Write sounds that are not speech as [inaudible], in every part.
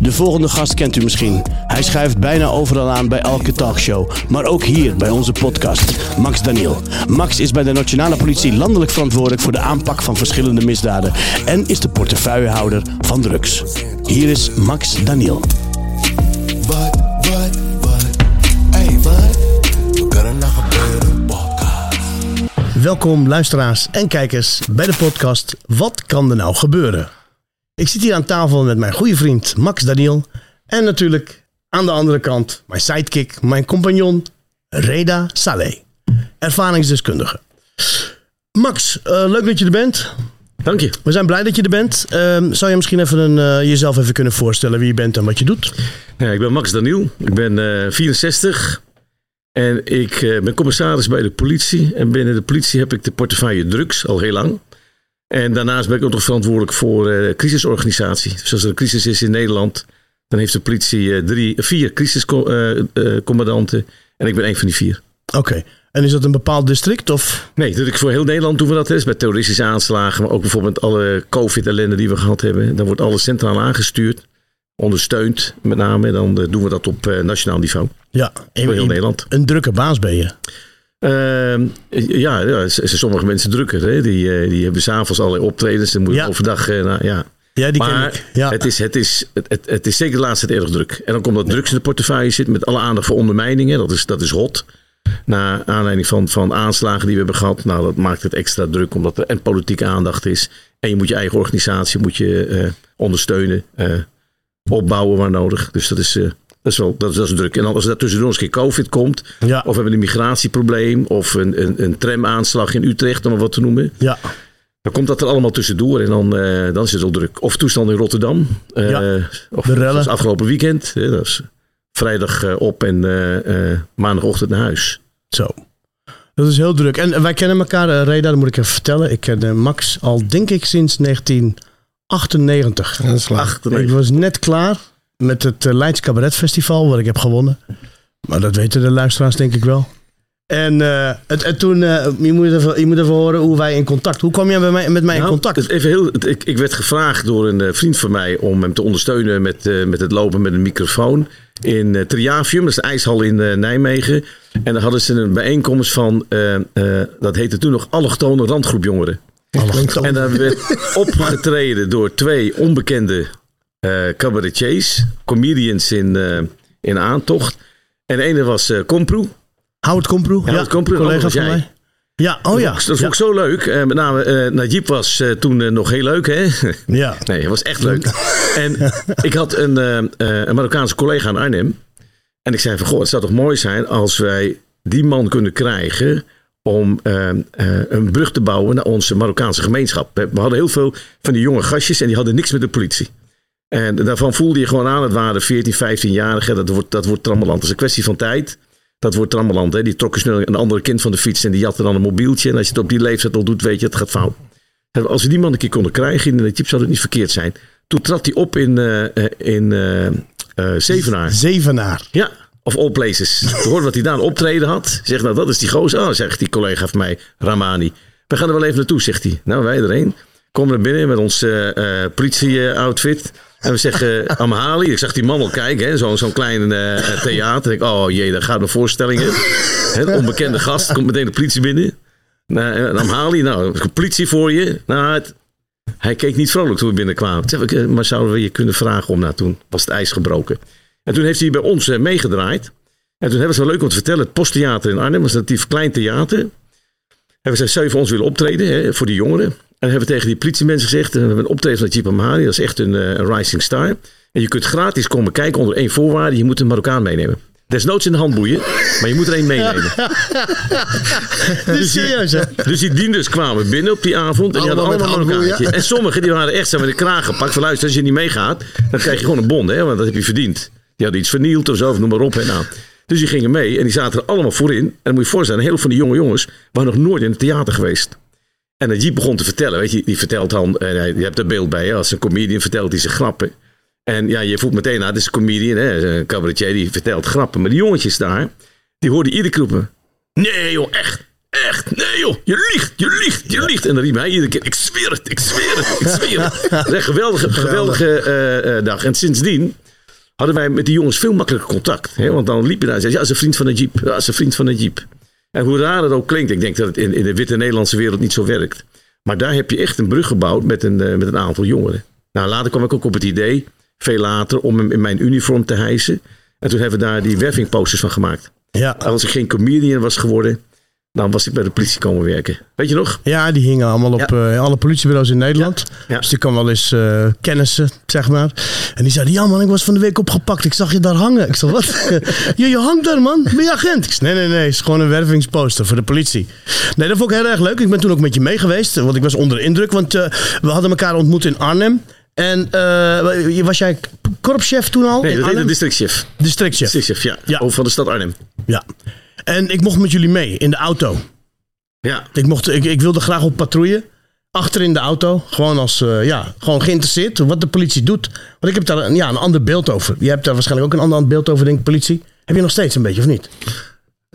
De volgende gast kent u misschien. Hij schuift bijna overal aan bij elke talkshow. Maar ook hier bij onze podcast. Max Daniel. Max is bij de Nationale Politie landelijk verantwoordelijk voor de aanpak van verschillende misdaden. En is de portefeuillehouder van drugs. Hier is Max Daniel. Wat, wat, wat, hey wat, we kunnen nog gebeuren, podcast. Welkom luisteraars en kijkers bij de podcast Wat kan er nou gebeuren? Ik zit hier aan tafel met mijn goede vriend Max Daniel. En natuurlijk aan de andere kant mijn sidekick, mijn compagnon Reda Saleh. Ervaringsdeskundige. Max, eh, leuk dat je er bent. Dank je. We zijn blij dat je er bent. Ehm, zou je misschien even een, eh, jezelf even kunnen voorstellen wie je bent en wat je doet? Ja, ik ben Max Daniel. Ik ben eh, 64. En ik eh, ben commissaris bij de politie. En binnen de politie heb ik de portefeuille drugs al heel lang. En daarnaast ben ik ook nog verantwoordelijk voor eh crisisorganisatie. Dus als er een crisis is in Nederland, dan heeft de politie eh, drie, vier crisiscommandanten. en ik ben een van die vier. Oké. En is dat een bepaald district of? Nee, dat ik voor heel Nederland doen we dat. Dus bij terroristische aanslagen, maar ook bijvoorbeeld alle COVID-ellende die we gehad hebben. Dan wordt alles centraal aangestuurd, ondersteund met name. Dan eh, doen we dat op eh, nationaal niveau. Ja, Voor heel Nederland. Een drukke baas ben je. Ehm, ja, ja, sommige mensen drukker. Hè? Die, eh, die hebben s'avonds allerlei optredens. Dan moet je Ja. overdag... eh, nou, ja. Ja, die ken Maar ik. Ja. het, is, het, is, het, het, het is zeker de laatste tijd erg druk. En dan komt dat drugs in de portefeuille zit met alle aandacht voor ondermijningen. Dat is, dat is hot. Na aanleiding van, van aanslagen die we hebben gehad. Nou, dat maakt het extra druk omdat er en politieke aandacht is. En je moet je eigen organisatie moet je, eh, ondersteunen. opbouwen waar nodig. Dus dat is, dat is wel dat is, dat is druk. En als er tussendoor eens een keer COVID komt. Ja. Of we hebben een migratieprobleem. Of een, een, een tramaanslag in Utrecht, om maar wat te noemen. Ja. Dan komt dat er allemaal tussendoor en dan, eh, dan is het wel druk. Of toestand in Rotterdam. eh, Ja, of de rellen. afgelopen weekend. hè, dat is vrijdag eh, op en eh, eh, maandagochtend naar huis. Zo. Dat is heel druk. En wij kennen elkaar, Reda, dat moet ik even vertellen. Ik ken Max al, denk ik, sinds 1998. Dat is lang. Acht, Ik was net klaar met het eh, Leids Cabaret Festival, wat ik heb gewonnen. Maar dat weten de luisteraars denk ik wel. En, eh, het, en toen, eh, je, moet even, je moet even horen hoe wij in contact... Hoe kwam jij bij mij, met mij in Nou, contact? even heel, ik, ik werd gevraagd door een vriend van mij om hem te ondersteunen met, met het lopen met een microfoon. In Triavium, dat is een ijshal in Nijmegen. En daar hadden ze een bijeenkomst van, dat heette toen nog Allochtone Randgroep Jongeren. En daar werd [laughs] opgetreden door twee onbekende cabaretiers, comedians in, eh, in aantocht. En de ene was eh Komproe. Howard Komproe, ja, Komproe, collega van mij. Ja, oh ja. Dat vond ja. ik zo leuk. Eh, met name eh Najib was eh, toen eh, nog heel leuk, hè? [laughs] Ja. Nee, hij was echt leuk. [laughs] En ik had een, eh, eh, een Marokkaanse collega in Arnhem. En ik zei van, goh, het zou toch mooi zijn als wij die man kunnen krijgen om eh, eh, een brug te bouwen naar onze Marokkaanse gemeenschap. We hadden heel veel van die jonge gastjes en die hadden niks met de politie. En daarvan voelde je gewoon aan, het waren 14, 15-jarigen. Dat wordt, dat wordt trammeland. Dat is een kwestie van tijd. Dat wordt trammeland. Hè. Die trokken snel een andere kind van de fiets en die jatte dan een mobieltje. En als je het op die leeftijd al doet, weet je, het gaat fout. En als we die man een keer konden krijgen in de chip, zou het niet verkeerd zijn. Toen trad hij op in, eh, eh, in eh, Zevenaar. Zevenaar. Ja, of all places. [laughs] Je hoorde wat hij daar een optreden had. Zegt, nou dat is die gozer. Oh, zegt die collega van mij, Ramani. We gaan er wel even naartoe, zegt hij. Nou, wij erheen. Komen er binnen met ons eh, eh, politie-outfit. En we zeggen, [laughs] uh, Amhali. Ik zag die man al kijken, hè, zo'n zo'n klein eh, theater. Ik, oh jee, daar gaat een voorstellingen. Een onbekende gast, komt meteen de politie binnen. Nou, Amhali, nou, politie voor je. Nou, het, Hij keek niet vrolijk toen we binnenkwamen. Toen eh, maar zouden we je kunnen vragen om... Nou, toen was het ijs gebroken. En toen heeft hij bij ons meegedraaid. En toen hebben ze wel leuk om te vertellen. Het Posttheater in Arnhem was een relatief klein theater. Hebben ze zeven ons willen optreden hè, voor die jongeren. En hebben we tegen die politiemensen gezegd... eh, We hebben een optreden van Jeep Amhari. Dat is echt een, eh, een rising star. En je kunt gratis komen kijken onder één voorwaarde. Je moet een Marokkaan meenemen. Desnoods in de handboeien. Maar je moet er één meenemen. [laughs] Is serieus, hè? Dus die dienders kwamen binnen op die avond. En die hadden Allemaal een. Marokkaantje. En sommigen die waren echt zo met de kraag gepakt. Van luister, als je niet meegaat, dan krijg je gewoon een bon. Hè, want dat heb je verdiend. Die hadden iets vernield of zo, of noem maar op. Hè, nou. Dus die gingen mee en die zaten er allemaal voorin. En dan moet je je voorstellen, heel veel van die jonge jongens waren nog nooit in het theater geweest. En dat Jeep begon te vertellen, weet je, die vertelt dan, en hij- je hebt er beeld bij, als een comedian vertelt hij zijn grappen. En ja, je voelt meteen, nou, dit is een comedian, hè, een cabaretier, die vertelt grappen. Maar die jongetjes daar, die hoorden iedere keer roepen, nee joh, echt, echt, nee joh, je liegt, je liegt, je liegt. En dan riep hij iedere keer, ik zweer het, ik zweer het, ik zweer het. [laughs] Dat is een geweldige, geweldige eh, eh, dag. En sindsdien hadden wij met die jongens veel makkelijker contact. Hè? Want dan liep je daar en zei, ja, dat is een vriend van Najib, ja, dat is een vriend van Najib. En hoe raar het ook klinkt, ik denk dat het in, in de witte Nederlandse wereld niet zo werkt. Maar daar heb je echt een brug gebouwd met een, eh, met een aantal jongeren. Nou, later kwam ik ook op het idee, veel later, om hem in mijn uniform te hijsen. En toen hebben we daar die wervingposters van gemaakt. Ja. Als ik geen comedian was geworden, dan was ik bij de politie komen werken. Weet je nog? Ja, die hingen allemaal op eh, alle politiebureaus in Nederland. Ja. Dus die kwam wel eens eh, kennissen, zeg maar. En die zeiden, ja man, ik was van de week opgepakt. Ik zag je daar hangen. Ik zei, wat? [laughs] je, je hangt daar man, ben je agent? Ik zei, nee, nee, nee, het is gewoon een wervingsposter voor de politie. Nee, dat vond ik heel erg leuk. Ik ben toen ook met je mee geweest, want ik was onder de indruk. Want eh, we hadden elkaar ontmoet in Arnhem. En was jij korpschef toen al? Nee, dat heette districtchef. Districtchef. Districtchef, ja. Ja. Over van de stad Arnhem. Ja. En ik mocht met jullie mee in de auto. Ja. Ik, mocht, ik, ik wilde graag op patrouille. Achter in de auto. Gewoon als, eh, ja, gewoon geïnteresseerd wat de politie doet. Want ik heb daar een, ja, een ander beeld over. Jij hebt daar waarschijnlijk ook een ander beeld over, denk ik, politie. Heb je nog steeds een beetje, of niet?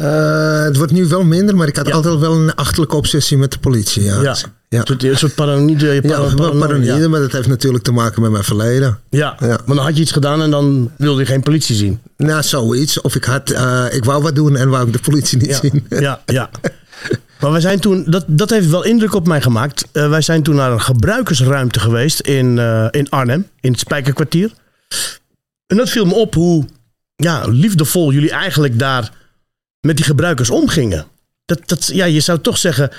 Eh, het wordt nu wel minder, maar ik had altijd wel een achterlijke obsessie met de politie. Ja, Ja. ja. Een soort, paranoïde. Ja, wel paranoïde, Ja. maar dat heeft natuurlijk te maken met mijn verleden. Ja. Ja. maar dan had je iets gedaan en dan wilde je geen politie zien. Nou, zoiets. Of ik had, eh, ik wou wat doen en wou ik de politie niet zien. ja, ja. Maar wij zijn toen, dat, dat heeft wel indruk op mij gemaakt. Eh, wij zijn toen naar een gebruikersruimte geweest in, in Arnhem, in het Spijkerkwartier. En dat viel me op hoe ja, liefdevol jullie eigenlijk daar met die gebruikers omgingen. Dat, dat, ja, je zou toch zeggen,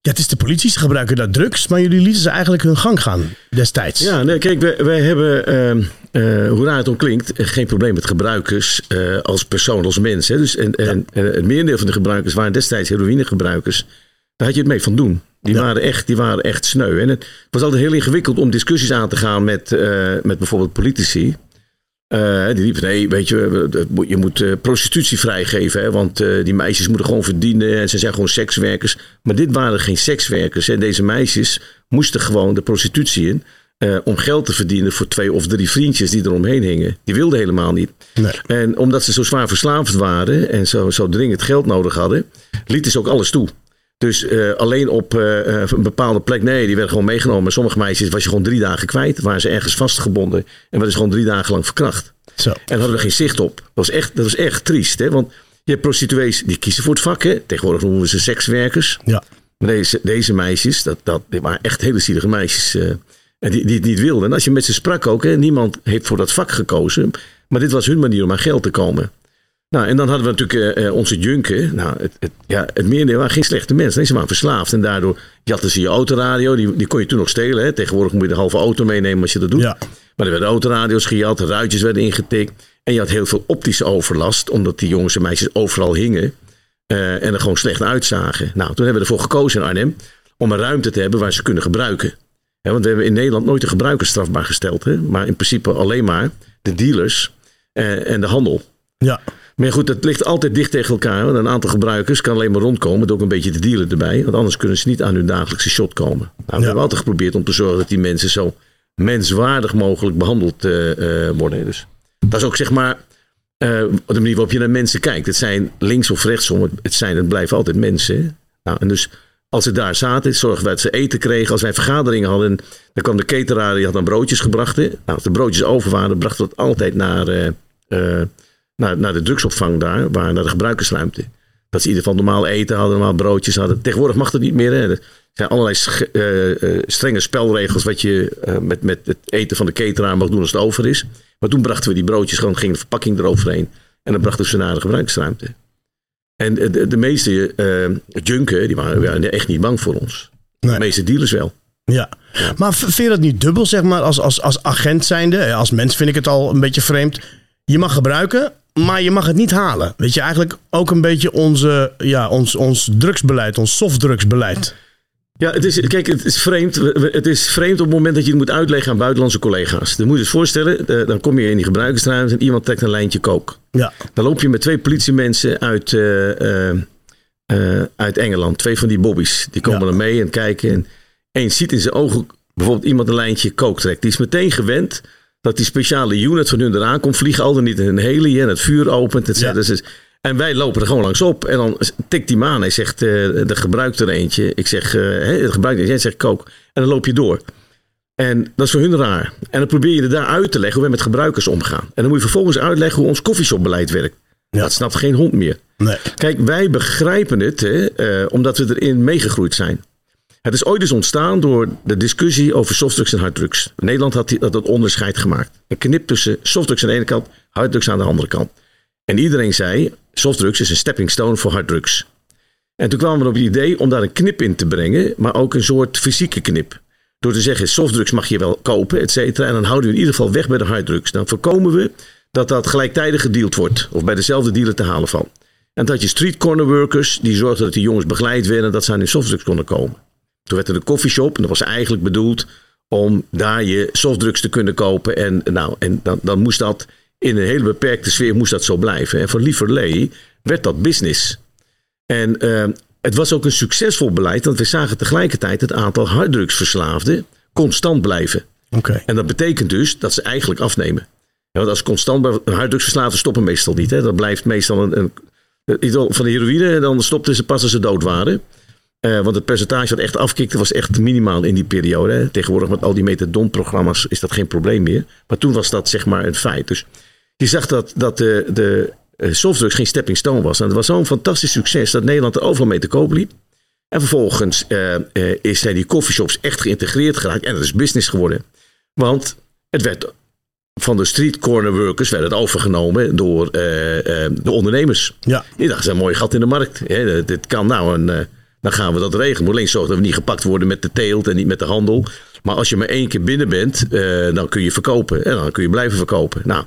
ja, het is de politie, ze gebruiken daar drugs, maar jullie lieten ze eigenlijk hun gang gaan destijds. Ja, nee, kijk, wij, wij hebben, eh, hoe raar het ook klinkt, geen probleem met gebruikers eh, als persoon, als mens. Hè. Dus, en, en, en het merendeel van de gebruikers waren destijds heroïnegebruikers. Daar had je het mee van doen. Die, Ja. waren, echt, die waren echt sneu. En het was altijd heel ingewikkeld om discussies aan te gaan met, eh, met bijvoorbeeld politici. Eh, die riepen, nee, weet je, je moet eh, prostitutie vrijgeven. Hè, want eh, die meisjes moeten gewoon verdienen. En ze zijn gewoon sekswerkers. Maar dit waren geen sekswerkers. Hè. Deze meisjes moesten gewoon de prostitutie in. om geld te verdienen voor twee of drie vriendjes die eromheen hingen. Die wilden helemaal niet. Nee. En omdat ze zo zwaar verslaafd waren en zo, zo dringend geld nodig hadden, lieten ze ook alles toe. Dus eh, alleen op eh, eh, een bepaalde plek, nee, die werden gewoon meegenomen. Sommige meisjes was je gewoon drie dagen kwijt, waren ze ergens vastgebonden en werden ze gewoon drie dagen lang verkracht. Zo. En hadden we geen zicht op. Dat was echt, dat was echt triest, hè? want je hebt prostituees die kiezen voor het vak. Hè? Tegenwoordig noemen we ze sekswerkers. Ja. Maar deze, deze meisjes, dat, dat, die waren echt hele zielige meisjes. en die, die het niet wilden. En als je met ze sprak ook, hè, niemand heeft voor dat vak gekozen. Maar dit was hun manier om aan geld te komen. Nou, en dan hadden we natuurlijk eh, eh, onze junken. Nou, het, het, ja, het merendeel waren geen slechte mensen. Nee, ze waren verslaafd. En daardoor jatten ze je autoradio. Die, die kon je toen nog stelen. Hè. Tegenwoordig moet je de halve auto meenemen als je dat doet. Ja. Maar er werden autoradio's gejat, ruitjes werden ingetikt. En je had heel veel optische overlast, omdat die jongens en meisjes overal hingen. eh, en er gewoon slecht uitzagen. Nou, toen hebben we ervoor gekozen in Arnhem om een ruimte te hebben waar ze kunnen gebruiken. Ja, want we hebben in Nederland nooit de gebruikers strafbaar gesteld. Hè? Maar in principe alleen maar de dealers en de handel. Ja. Maar goed, het ligt altijd dicht tegen elkaar. Want een aantal gebruikers kan alleen maar rondkomen met ook een beetje de dealer erbij. Want anders kunnen ze niet aan hun dagelijkse shot komen. Nou, we Ja. hebben altijd geprobeerd om te zorgen dat die mensen zo menswaardig mogelijk behandeld eh, eh, worden. Dus dat is ook zeg maar eh, de manier waarop je naar mensen kijkt. Het zijn links of rechtsom, het zijn het blijven altijd mensen. Nou, en dus als ze daar zaten, zorgen wij dat ze eten kregen. Als wij vergaderingen hadden, dan kwam de cateraar, die had dan broodjes gebracht. Nou, als de broodjes over waren, brachten we dat altijd naar, naar, naar de drugsopvang daar, waar, naar de gebruikersruimte. Dat ze in ieder geval normaal eten hadden, normaal broodjes hadden. Tegenwoordig mag dat niet meer. Hè. Er zijn allerlei eh, eh, strenge spelregels wat je eh, met, met het eten van de cateraar mag doen als het over is. Maar toen brachten we die broodjes gewoon, ging de verpakking eroverheen. En dan brachten we ze naar de gebruiksruimte. En de, de, meeste eh junken, die waren, waren echt niet bang voor ons. Nee. De meeste dealers wel. Ja. Maar v- vind je dat niet dubbel, zeg maar, als, als, als agent zijnde? Als mens vind ik het al een beetje vreemd. Je mag gebruiken, maar je mag het niet halen. Weet je, eigenlijk ook een beetje onze, ja, ons, ons drugsbeleid, ons softdrugsbeleid. Ja, het is, kijk, het is vreemd. Het is vreemd op het moment dat je het moet uitleggen aan buitenlandse collega's. Dan moet je je voorstellen, dan kom je in die gebruikersruimte en iemand trekt een lijntje kook. Ja, Dan loop je met twee politiemensen uit, eh, eh, eh, uit Engeland. Twee van die bobby's. Die komen Ja. er mee en kijken. En één ziet in zijn ogen bijvoorbeeld iemand een lijntje kook trekt. Die is meteen gewend dat die speciale unit van hun eraan komt vliegen. Al dan niet een heli en het vuur opent. Et cetera. Ja. Dus- en wij lopen er gewoon langs op. En dan tikt die me aan. Hij zegt, eh er gebruikt er eentje. Ik zeg, eh hè, er gebruikt. Jij zegt kook. En dan loop je door. En dat is voor hun raar. En dan probeer je er daar uit te leggen hoe wij met gebruikers omgaan. En dan moet je vervolgens uitleggen hoe ons koffieshopbeleid werkt. Ja. Dat snapt geen hond meer. nee. Kijk, wij begrijpen het hè, eh, omdat we erin meegegroeid zijn. Het is ooit eens ontstaan door de discussie over softdrugs en harddrugs. Nederland had, dat onderscheid gemaakt. Een knip tussen softdrugs aan de ene kant, harddrugs aan de andere kant. En iedereen zei, softdrugs is een stepping stone voor harddrugs. En toen kwamen we op het idee om daar een knip in te brengen, maar ook een soort fysieke knip. Door te zeggen, softdrugs mag je wel kopen, et cetera. En dan houden we in ieder geval weg bij de harddrugs. Dan voorkomen we dat dat gelijktijdig gedeeld wordt. Of bij dezelfde dealer te halen valt. En dat je street corner workers, die zorgden dat die jongens begeleid werden. en Dat ze aan hun softdrugs konden komen. Toen werd er een koffieshop. En dat was eigenlijk bedoeld om daar je softdrugs te kunnen kopen. En, nou, en dan, dan moest dat in een hele beperkte sfeer moest dat zo blijven. En voor Lieverlee werd dat business. En eh, het was ook een succesvol beleid. Want we zagen tegelijkertijd het aantal harddrugsverslaafden constant blijven. Oké. En dat betekent dus dat ze eigenlijk afnemen. Ja, want als constant harddrugsverslaafden stoppen meestal niet. Hè. Dat blijft meestal een, een, van de heroïne. Dan stopten ze pas als ze dood waren. Eh, want het percentage dat echt afkikte was echt minimaal in die periode. Hè. Tegenwoordig met al die metadonprogramma's is dat geen probleem meer. Maar toen was dat zeg maar een feit. Dus je zag dat, dat de, de eh, softdrugs geen stepping stone was. En het was zo'n fantastisch succes dat Nederland er overal mee te koop liep. En vervolgens eh, is zijn die coffeeshops echt geïntegreerd geraakt. En dat is business geworden. Want het werd van de street corner workers werd het overgenomen door de ondernemers. Ja. Die dachten, dat is een mooi gat in de markt. Hè, dit- dit kan nou en eh, dan gaan we dat regelen. Alleen zorgen dat we niet gepakt worden met de teelt en niet met de handel. Maar als je maar één keer binnen bent, eh, dan kun je verkopen. En dan kun je blijven verkopen. Nou,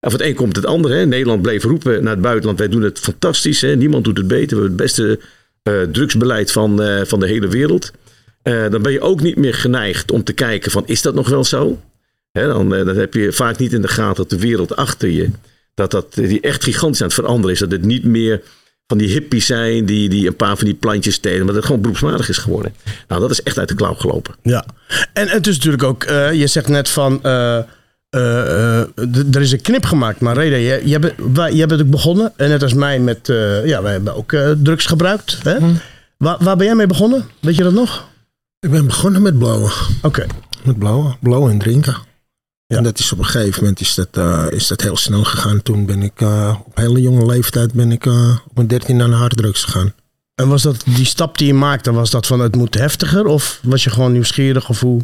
van het een komt het ander. Hè. Nederland bleef roepen naar het buitenland. Wij doen het fantastisch. Hè. Niemand doet het beter. We hebben het beste eh, drugsbeleid van, eh, van de hele wereld. Dan ben je ook niet meer geneigd om te kijken van is dat nog wel zo? Hè, dan, dan heb je vaak niet in de gaten dat de wereld achter je, dat, dat die echt gigantisch aan het veranderen is. Dat het niet meer van die hippies zijn die, die een paar van die plantjes telen, maar dat het gewoon beroepsmatig is geworden. Nou, dat is echt uit de klauw gelopen. Ja, en het is natuurlijk ook, eh, je zegt net van, eh, eh, eh, er is een knip gemaakt. Maar Reda, jij, jij, bent, wij- jij bent ook begonnen, en net als mij met, eh, ja, wij hebben ook eh, drugs gebruikt. Hè? Waar, waar ben jij mee begonnen? Weet je dat nog? Ik ben begonnen met blowen. Oké, Met blowen. Blowen en drinken. En dat is op een gegeven moment is dat, eh, is dat heel snel gegaan. Toen ben ik eh, op hele jonge leeftijd ben ik eh, op mijn dertien naar de harddrugs gegaan. en was dat die stap die je maakte, was dat van het moet heftiger? Of was je gewoon nieuwsgierig of hoe?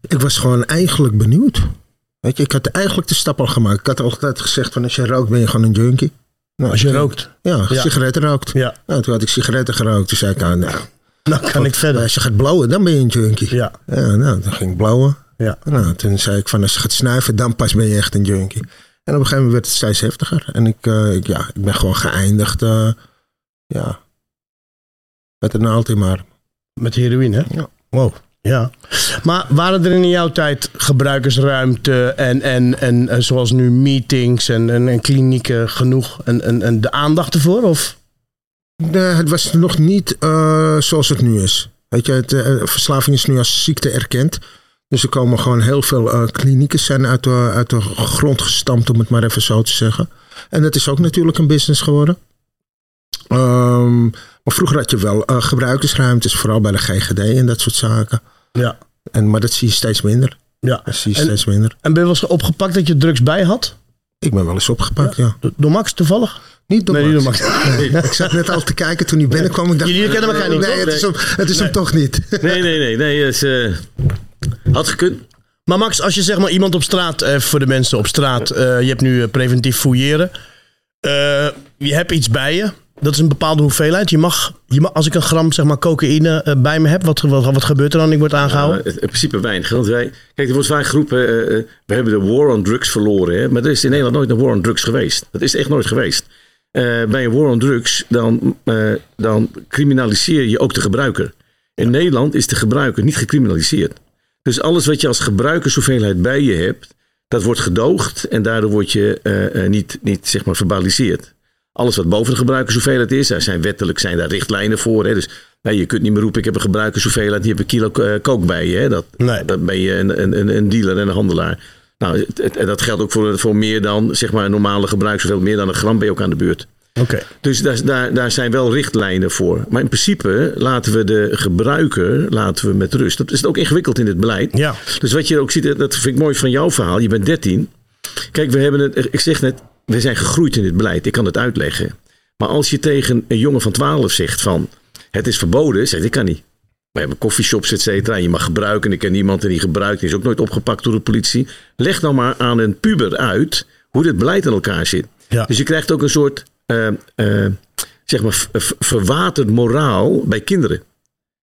Ik was gewoon eigenlijk benieuwd. Weet je, ik had eigenlijk de stap al gemaakt. Ik had altijd gezegd van als je rookt ben je gewoon een junkie. Nou, Als je rookt. Ja, Ja. sigaretten rookt. Ja, Nou, toen had ik sigaretten gerookt. Toen zei ik, ah, nou, nou kan ik verder. als je gaat blowen, dan ben je een junkie. Ja, Ja, nou, dan ging ik blowen. Ja. Nou, toen zei ik van als je gaat snuiven, dan pas ben je echt een junkie. En op een gegeven moment werd het steeds heftiger. En ik, eh, ik, ja, ik ben gewoon geëindigd. eh, ja, met een naald in mijn arm. Met heroïne, hè? Ja. Wow. Ja. Maar waren er in jouw tijd gebruikersruimte en, en, en, eh, zoals nu meetings en, en, en klinieken genoeg en, en, en de aandacht ervoor? Of? Nee, het was nog niet zoals het nu is. Weet je, het, verslaving is nu als ziekte erkend. Dus er komen gewoon heel veel eh, klinieken zijn uit de, uit de grond gestampt, om het maar even zo te zeggen. En dat is ook natuurlijk een business geworden. Ehm, maar vroeger had je wel eh, gebruikersruimtes, vooral bij de GGD en dat soort zaken. Ja. En, maar dat zie je steeds minder. ja. Dat zie je En- steeds minder. En ben je wel eens opgepakt dat je drugs bij had? Ik ben wel eens opgepakt, ja. Door Max toevallig? Niet door Nee, niet door Max. [laughs] Max. Nee, ik zat net al te kijken toen hij binnenkwam. Ik dacht, Jullie kennen elkaar niet, Nee, toch? het is hem, het is hem toch niet. Nee, nee, nee. nee is, eh, had gekund. Maar Max, als je zeg maar iemand op straat, eh, voor de mensen op straat, eh, je hebt nu eh, preventief fouilleren. Eh, je hebt iets bij je. Dat is een bepaalde hoeveelheid. Je mag, je mag als ik een gram zeg maar, cocaïne bij me heb, wat, wat, wat gebeurt er dan? Ik word aangehouden. Nou, in principe weinig. Want wij, kijk, er wordt vaak geroepen, we hebben de war on drugs verloren. Hè? Maar er is in Nederland nooit een war on drugs geweest. Dat is echt nooit geweest. Eh, bij een war on drugs, dan, eh, dan criminaliseer je ook de gebruiker. In Nederland is de gebruiker niet gecriminaliseerd. Dus alles wat je als gebruikershoeveelheid bij je hebt, dat wordt gedoogd en daardoor word je eh, eh, niet, niet zeg maar verbaliseerd. Alles wat boven de gebruikershoeveelheid is, daar zijn wettelijk zijn daar richtlijnen voor. Hè? Dus nou, je kunt niet meer roepen, ik heb een gebruikershoeveelheid, die heb een kilo eh, kook bij je. Hè? Dat, Nee. Dan ben je een, een, een- dealer en een handelaar. Nou, het- dat geldt ook voor, voor meer dan zeg maar, een normale gebruikershoeveelheid. Meer dan een gram ben je ook aan de beurt. Dus daar, daar, daar zijn wel richtlijnen voor. Maar in principe laten we de gebruiker laten we met rust. Dat is ook ingewikkeld in het beleid. Ja. Dus wat je ook ziet, dat vind ik mooi van jouw verhaal. Je bent 13. Kijk, we hebben het, ik zeg net, we zijn gegroeid in dit beleid. Ik kan het uitleggen. Maar als je tegen een jongen van 12 zegt van, het is verboden, zegt ik kan niet. We hebben coffeeshops, et cetera. en Je mag gebruiken. Ik ken niemand die gebruikt. Die is ook nooit opgepakt door de politie. Leg dan maar aan een puber uit hoe dit beleid in elkaar zit. Ja. Dus je krijgt ook een soort zeg maar, v- v- verwaterd moraal bij kinderen.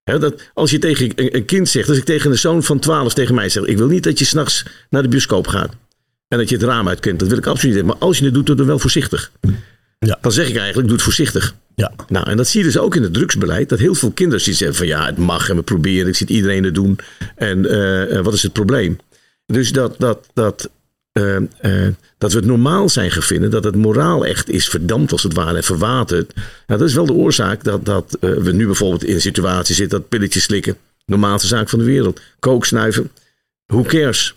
Dat als je tegen een, kind zegt, als ik tegen een zoon van 12 tegen mij zeg, ik wil niet dat je s'nachts naar de bioscoop gaat. En dat je het raam uitkent, dat wil ik absoluut niet. Maar als je het doet, doe het dan wel voorzichtig. Ja. Dan zeg ik eigenlijk, doe het voorzichtig. Ja. Nou, en dat zie je dus ook in het drugsbeleid. Dat heel veel kinderen zeggen van ja, het mag en we proberen. Ik zie het iedereen het doen. En eh, eh, wat is het probleem? Dus dat, dat, dat, eh, eh, dat we het normaal zijn gaan vinden. Dat het moraal echt is verdampt als het ware en verwaterd. Nou, dat is wel de oorzaak dat, dat eh, we nu bijvoorbeeld in een situatie zitten. Dat pilletjes slikken. Normaalste zaak van de wereld. Kook snuiven. Who cares?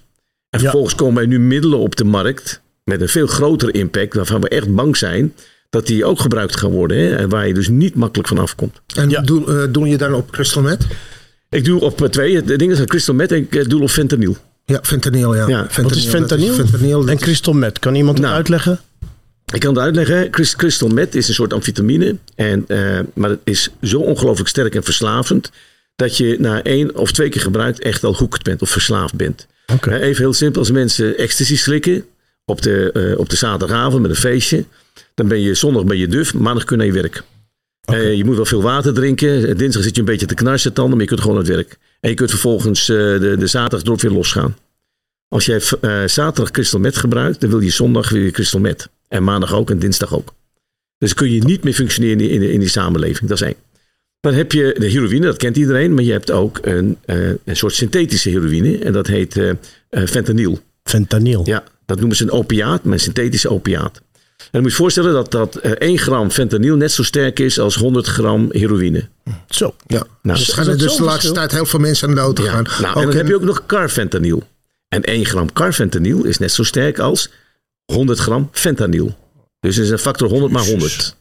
En Ja. vervolgens komen er nu middelen op de markt. Met een veel grotere impact. Waarvan we echt bang zijn dat die ook gebruikt gaan worden. Hè? En waar je dus niet makkelijk van afkomt. En Ja. doe, eh, doe je dan op crystal meth? Ik doe op twee. De dingen zijn crystal meth en ik doe op fentanyl. Ja, fentanyl, ja. Ja, Wat is fentanyl? En crystal meth. Kan iemand het Nou. uitleggen? Ik kan het uitleggen. Crys- Crystal meth is een soort amfetamine. En, eh, maar het is zo ongelooflijk sterk en verslavend. Dat je na één of twee keer gebruikt echt al hoekt bent of verslaafd bent. Oké. Eh, Even heel simpel. Als mensen ecstasy slikken op de, eh, op de zaterdagavond met een feestje. Dan ben je zondag ben je duf, maandag kun je naar je werk. Je moet wel veel water drinken. Dinsdag zit je een beetje te knarsen tanden, maar je kunt gewoon naar het werk. En je kunt vervolgens eh, de, de zaterdag erop weer losgaan. Als jij eh, zaterdag crystal meth gebruikt, dan wil je zondag weer crystal meth. En maandag ook en dinsdag ook. Dus kun je niet meer functioneren in die, in, die- in die samenleving. Dat is één. Dan heb je de heroïne, dat kent iedereen. Maar je hebt ook een, eh, een soort synthetische heroïne. En dat heet fentanyl. Fentanyl. Ja, dat noemen ze een opiaat, maar een synthetische opiaat. En dan moet je je voorstellen dat, dat eh, 1 gram fentanyl net zo sterk is als 100 gram heroïne. Zo. Ja. Nou, dus is gaan er dus de laatste tijd heel veel mensen aan de dood Ja, gaan. nou, en dan heb je ook nog carfentanyl. En 1 gram carfentanyl is net zo sterk als 100 gram fentanyl. Dus het is een factor 100 maar 100.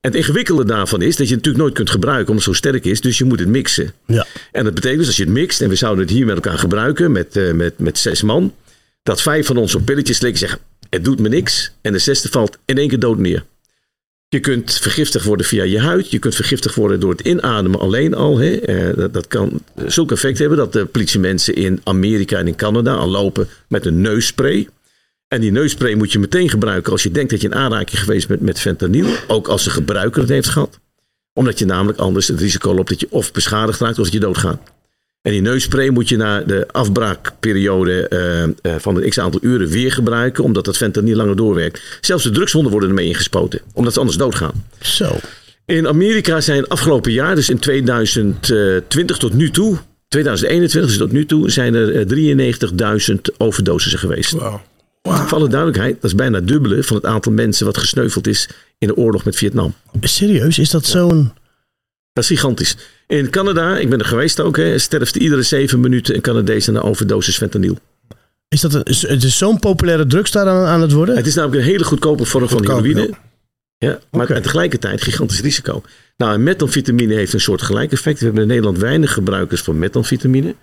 En het ingewikkelde daarvan is dat je het natuurlijk nooit kunt gebruiken omdat het zo sterk is. Dus je moet het mixen. Ja. En dat betekent dus als je het mixt, en we zouden het hier met elkaar gebruiken, met, eh, met, met zes man, dat vijf van ons op pilletjes slikken zeggen, het doet me niks. En de zesde valt in één keer dood neer. Je kunt vergiftigd worden via je huid. Je kunt vergiftigd worden door het inademen alleen al. Hè. Eh, dat, dat kan zulk effect hebben dat de politiemensen in Amerika en in Canada al lopen met een neusspray. En die neusspray moet je meteen gebruiken als je denkt dat je in aanraking geweest bent met fentanyl. Ook als de gebruiker het heeft gehad. Omdat je namelijk anders het risico loopt dat je of beschadigd raakt of dat je doodgaat. En die neusspray moet je na de afbraakperiode eh, eh, van een x aantal uren weer gebruiken. Omdat dat fentanyl langer doorwerkt. Zelfs de drugshonden worden ermee ingespoten. Omdat ze anders doodgaan. Zo. In Amerika zijn afgelopen jaar, dus in 2020 tot nu toe, 2021 dus tot nu toe, zijn er eh, 93.000 overdosissen geweest. Voor alle duidelijkheid, dat is bijna het dubbele van het aantal mensen wat gesneuveld is in de oorlog met Vietnam. Serieus? Is dat zo'n... Dat is gigantisch. In Canada, ik ben er geweest ook, hè, sterft iedere zeven minuten een Canadees aan een overdosis fentanyl. Is dat een, is- het is zo'n populaire drugs daar aan, aan het worden? Het is namelijk een hele goedkope vorm van heroïne. Ja, maar Oké. en tegelijkertijd gigantisch risico. Nou, en methamphetamine heeft een soort gelijk effect. We hebben in Nederland weinig gebruikers van methamphetamine.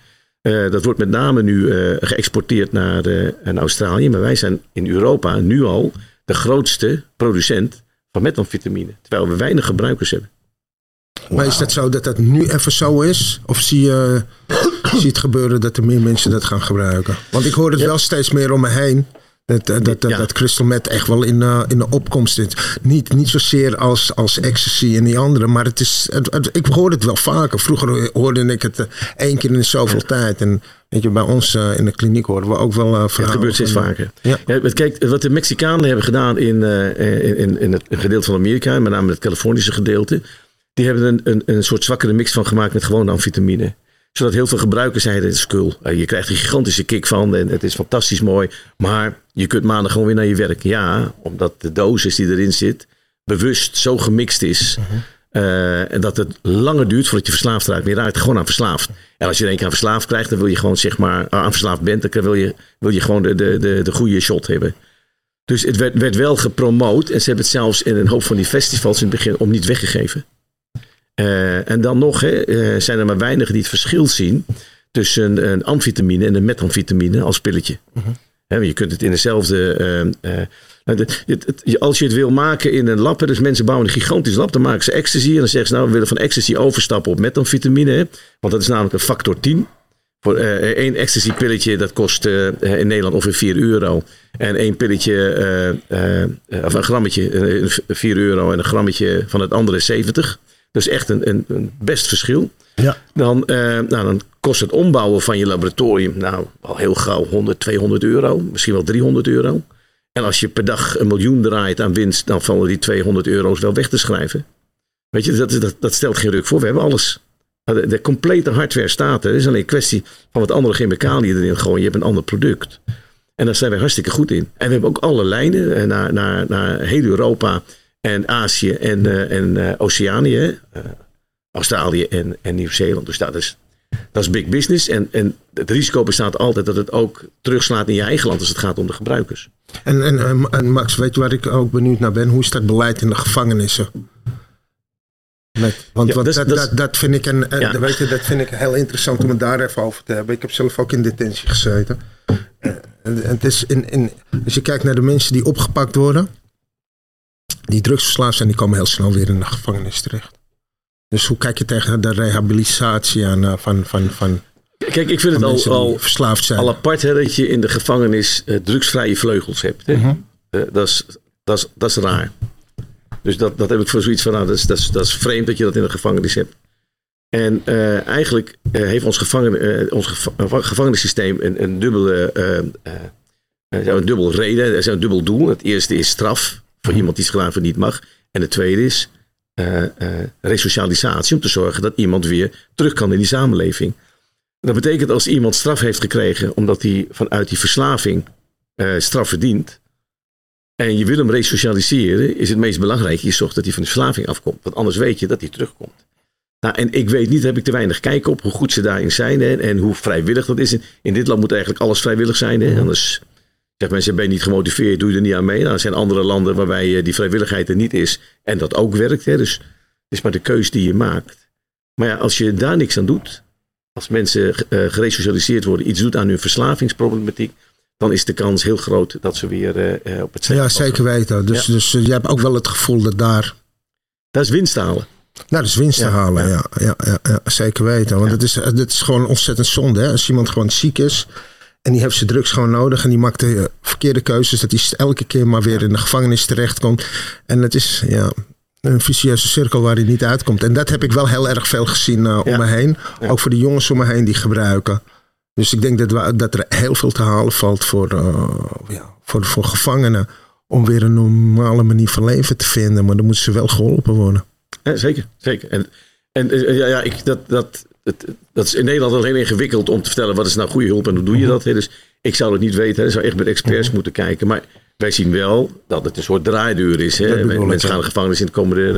Eh, dat wordt met name nu eh, geëxporteerd naar, eh, naar Australië. Maar wij zijn in Europa nu al de grootste producent van methamphetamine. Terwijl we weinig gebruikers hebben. Maar is dat zo dat dat nu even zo is? Of zie je, [coughs] zie je het gebeuren dat er meer mensen dat gaan gebruiken? Want ik hoor het wel steeds meer om me heen. Dat, dat, dat, Ja. dat crystal meth echt wel in, eh, in de opkomst zit. Niet, niet zozeer als, als ecstasy en die andere. Maar het is, het, het- ik hoor het wel vaker. Vroeger hoorde ik het eh, één keer in zoveel tijd. En weet je, bij ons eh, in de kliniek horen we ook wel eh Het verhalen. gebeurt steeds vaker. Ja. Ja, kijk, wat de Mexicanen hebben gedaan in, in, in, in het gedeelte van Amerika, met name het Californische gedeelte, die hebben een, een, een soort zwakkere mix van gemaakt met gewone amfetamine. Zodat heel veel gebruikers zeiden, het is cool. Eh, Je krijgt een gigantische kick van en het is fantastisch mooi. Maar je kunt maandag gewoon weer naar je werk. Ja, omdat de dosis die erin zit bewust zo gemixt is. eh, en dat het langer duurt voordat je verslaafd raakt. Maar je raakt gewoon aan verslaafd. En als je er een keer aan verslaafd krijgt, dan wil je gewoon zeg maar aan verslaafd bent, dan wil je, wil je gewoon de, de, de, de goede shot hebben. Dus het werd, werd wel gepromoot. En ze hebben het zelfs in een hoop van die festivals in het begin om niet weggegeven. Eh, en dan nog hè, eh, zijn er maar weinigen die het verschil zien tussen een amfetamine en een methamfetamine als pilletje. Hè, want je kunt het in dezelfde. eh, nou, het- het- als je het wil maken in een lab, dus mensen bouwen een gigantisch lab, dan maken ze ecstasy. En dan zeggen ze nou, we willen van ecstasy overstappen op methamfetamine. Hè, want dat is namelijk een factor 10. Voor één ecstasy pilletje, dat kost in Nederland ongeveer 4 euro. En één pilletje, of een grammetje, eh, 4 euro. En een grammetje van het andere is 70. Dus echt een, een, een best verschil. Ja. Dan, eh, nou, dan kost het ombouwen van je laboratorium, nou, al heel gauw 100, 200 euro. Misschien wel 300 euro. En als je per dag een miljoen draait aan winst, dan vallen die 200 euro's wel weg te schrijven. Weet je, dat, dat, dat stelt geen ruk voor. We hebben alles. De, de complete hardware staat er. Het is alleen een kwestie van wat andere chemicaliën erin gooien. Je hebt een ander product. En daar zijn wij hartstikke goed in. En we hebben ook alle lijnen eh, naar, naar, naar heel Europa en Azië en, eh, en eh, Oceanië. Eh, Australië en, en Nieuw-Zeeland. Dus dat is, dat is big business. En, en het risico bestaat altijd dat het ook terugslaat in je eigen land als het gaat om de gebruikers. En, en, en, Max, weet je waar ik ook benieuwd naar ben? Hoe is dat beleid in de gevangenissen? Met, want Ja, want dat dat, dat dat, is- dat, vind ik een, Ja. weet je, dat vind ik heel interessant om het daar even over te hebben. Ik heb zelf ook in detentie gezeten. En, en het is in, in, als je kijkt naar de mensen die opgepakt worden, die drugsverslaafd zijn, die komen heel snel weer in de gevangenis terecht. Dus hoe kijk je tegen de rehabilitatie aan eh, van, van, van, Kijk, ik vind van het al, al, verslaafd zijn? al apart hè, dat je in de gevangenis eh, drugsvrije vleugels hebt. Hè? Mhm. Eh, dat, is, dat, is, dat is raar. Dus dat, dat heb ik voor zoiets van, nou, dat, is, dat, is, dat is vreemd dat je dat in de gevangenis hebt. En eh, eigenlijk eh, heeft ons, gevangen, eh, ons geva- gevangenissysteem een, een, dubbele, eh, eh, eh, een dubbel reden. Er is een dubbel doel. Het eerste is straf voor iemand die gedaan niet mag. En het tweede is eh, eh, resocialisatie. Om te zorgen dat iemand weer terug kan in die samenleving. Dat betekent als iemand straf heeft gekregen omdat hij vanuit die verslaving eh, straf verdient. En je wil hem resocialiseren, is het meest belangrijk. Je zorgt dat hij van de verslaving afkomt. Want anders weet je dat hij terugkomt. Nou, en ik weet niet, heb ik te weinig kijk op hoe goed ze daarin zijn hè, en hoe vrijwillig dat is. In dit land moet eigenlijk alles vrijwillig zijn. Hè, anders zegt mensen, ben je niet gemotiveerd, doe je er niet aan mee. Nou, er zijn andere landen waarbij eh, die vrijwilligheid er niet is en dat ook werkt. Hè, dus het is maar de keus die je maakt. Maar ja, als je daar niks aan doet, als mensen eh, geresocialiseerd worden, iets doet aan hun verslavingsproblematiek, dan is de kans heel groot dat ze weer eh, op het ja, zeker weten. Dus, Ja. dus je hebt ook wel het gevoel dat daar Dat is winst halen. Nou, dat is winst te halen, ja. ja. Ja, zeker weten. Want het, is, het is gewoon ontzettend zonde. Hè? Als iemand gewoon ziek is en die heeft zijn drugs gewoon nodig en die maakt de eh, verkeerde keuzes, dat hij elke keer maar weer in de gevangenis terechtkomt. En het is ja, een vicieuze cirkel waar hij niet uitkomt. En dat heb ik wel heel erg veel gezien eh, om Ja. me heen. Ja. Ook voor de jongens om me heen die gebruiken. Dus ik denk dat, we, dat er heel veel te halen valt voor, eh, ja, voor, voor gevangenen. Om weer een normale manier van leven te vinden. Maar dan moeten ze wel geholpen worden. Ja, zeker, zeker. En, en ja, ja, ik, dat, dat, het, dat is in Nederland al heel ingewikkeld om te vertellen wat is nou goede hulp en hoe doe je dat. Hè? Dus ik zou het niet weten. Hè? Ik zou echt met experts moeten kijken. Maar wij zien wel dat het een soort draaideur is. Hè? Ik, Mensen gaan de gevangenis in, komen er,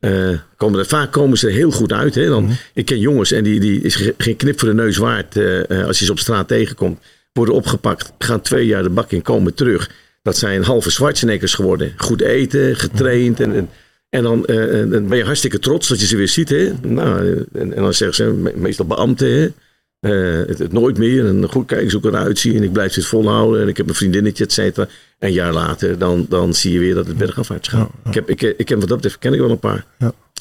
eh, eh, komen er, vaak komen ze er heel goed uit. Hè? Dan, Ik ken jongens en die, die is ge- geen knip voor de neus waard eh, als je ze op straat tegenkomt. Worden opgepakt, gaan twee jaar de bak in, komen terug. Dat zijn halve Schwarzeneggers geworden. Goed eten, getraind en, en en dan, eh, en dan ben je hartstikke trots dat je ze weer ziet. Hè? Nou, en, en dan zeggen ze, me- meestal beambten, hè? eh, het, het nooit meer. En goed, kijk eens hoe ik eruit zie. En ik blijf dit volhouden. En ik heb een vriendinnetje, et cetera. En een jaar later, dan, dan zie je weer dat het bergafwaarts gaat. Ik, heb, ik, ik heb wat dat betreft, ken ik wel een paar.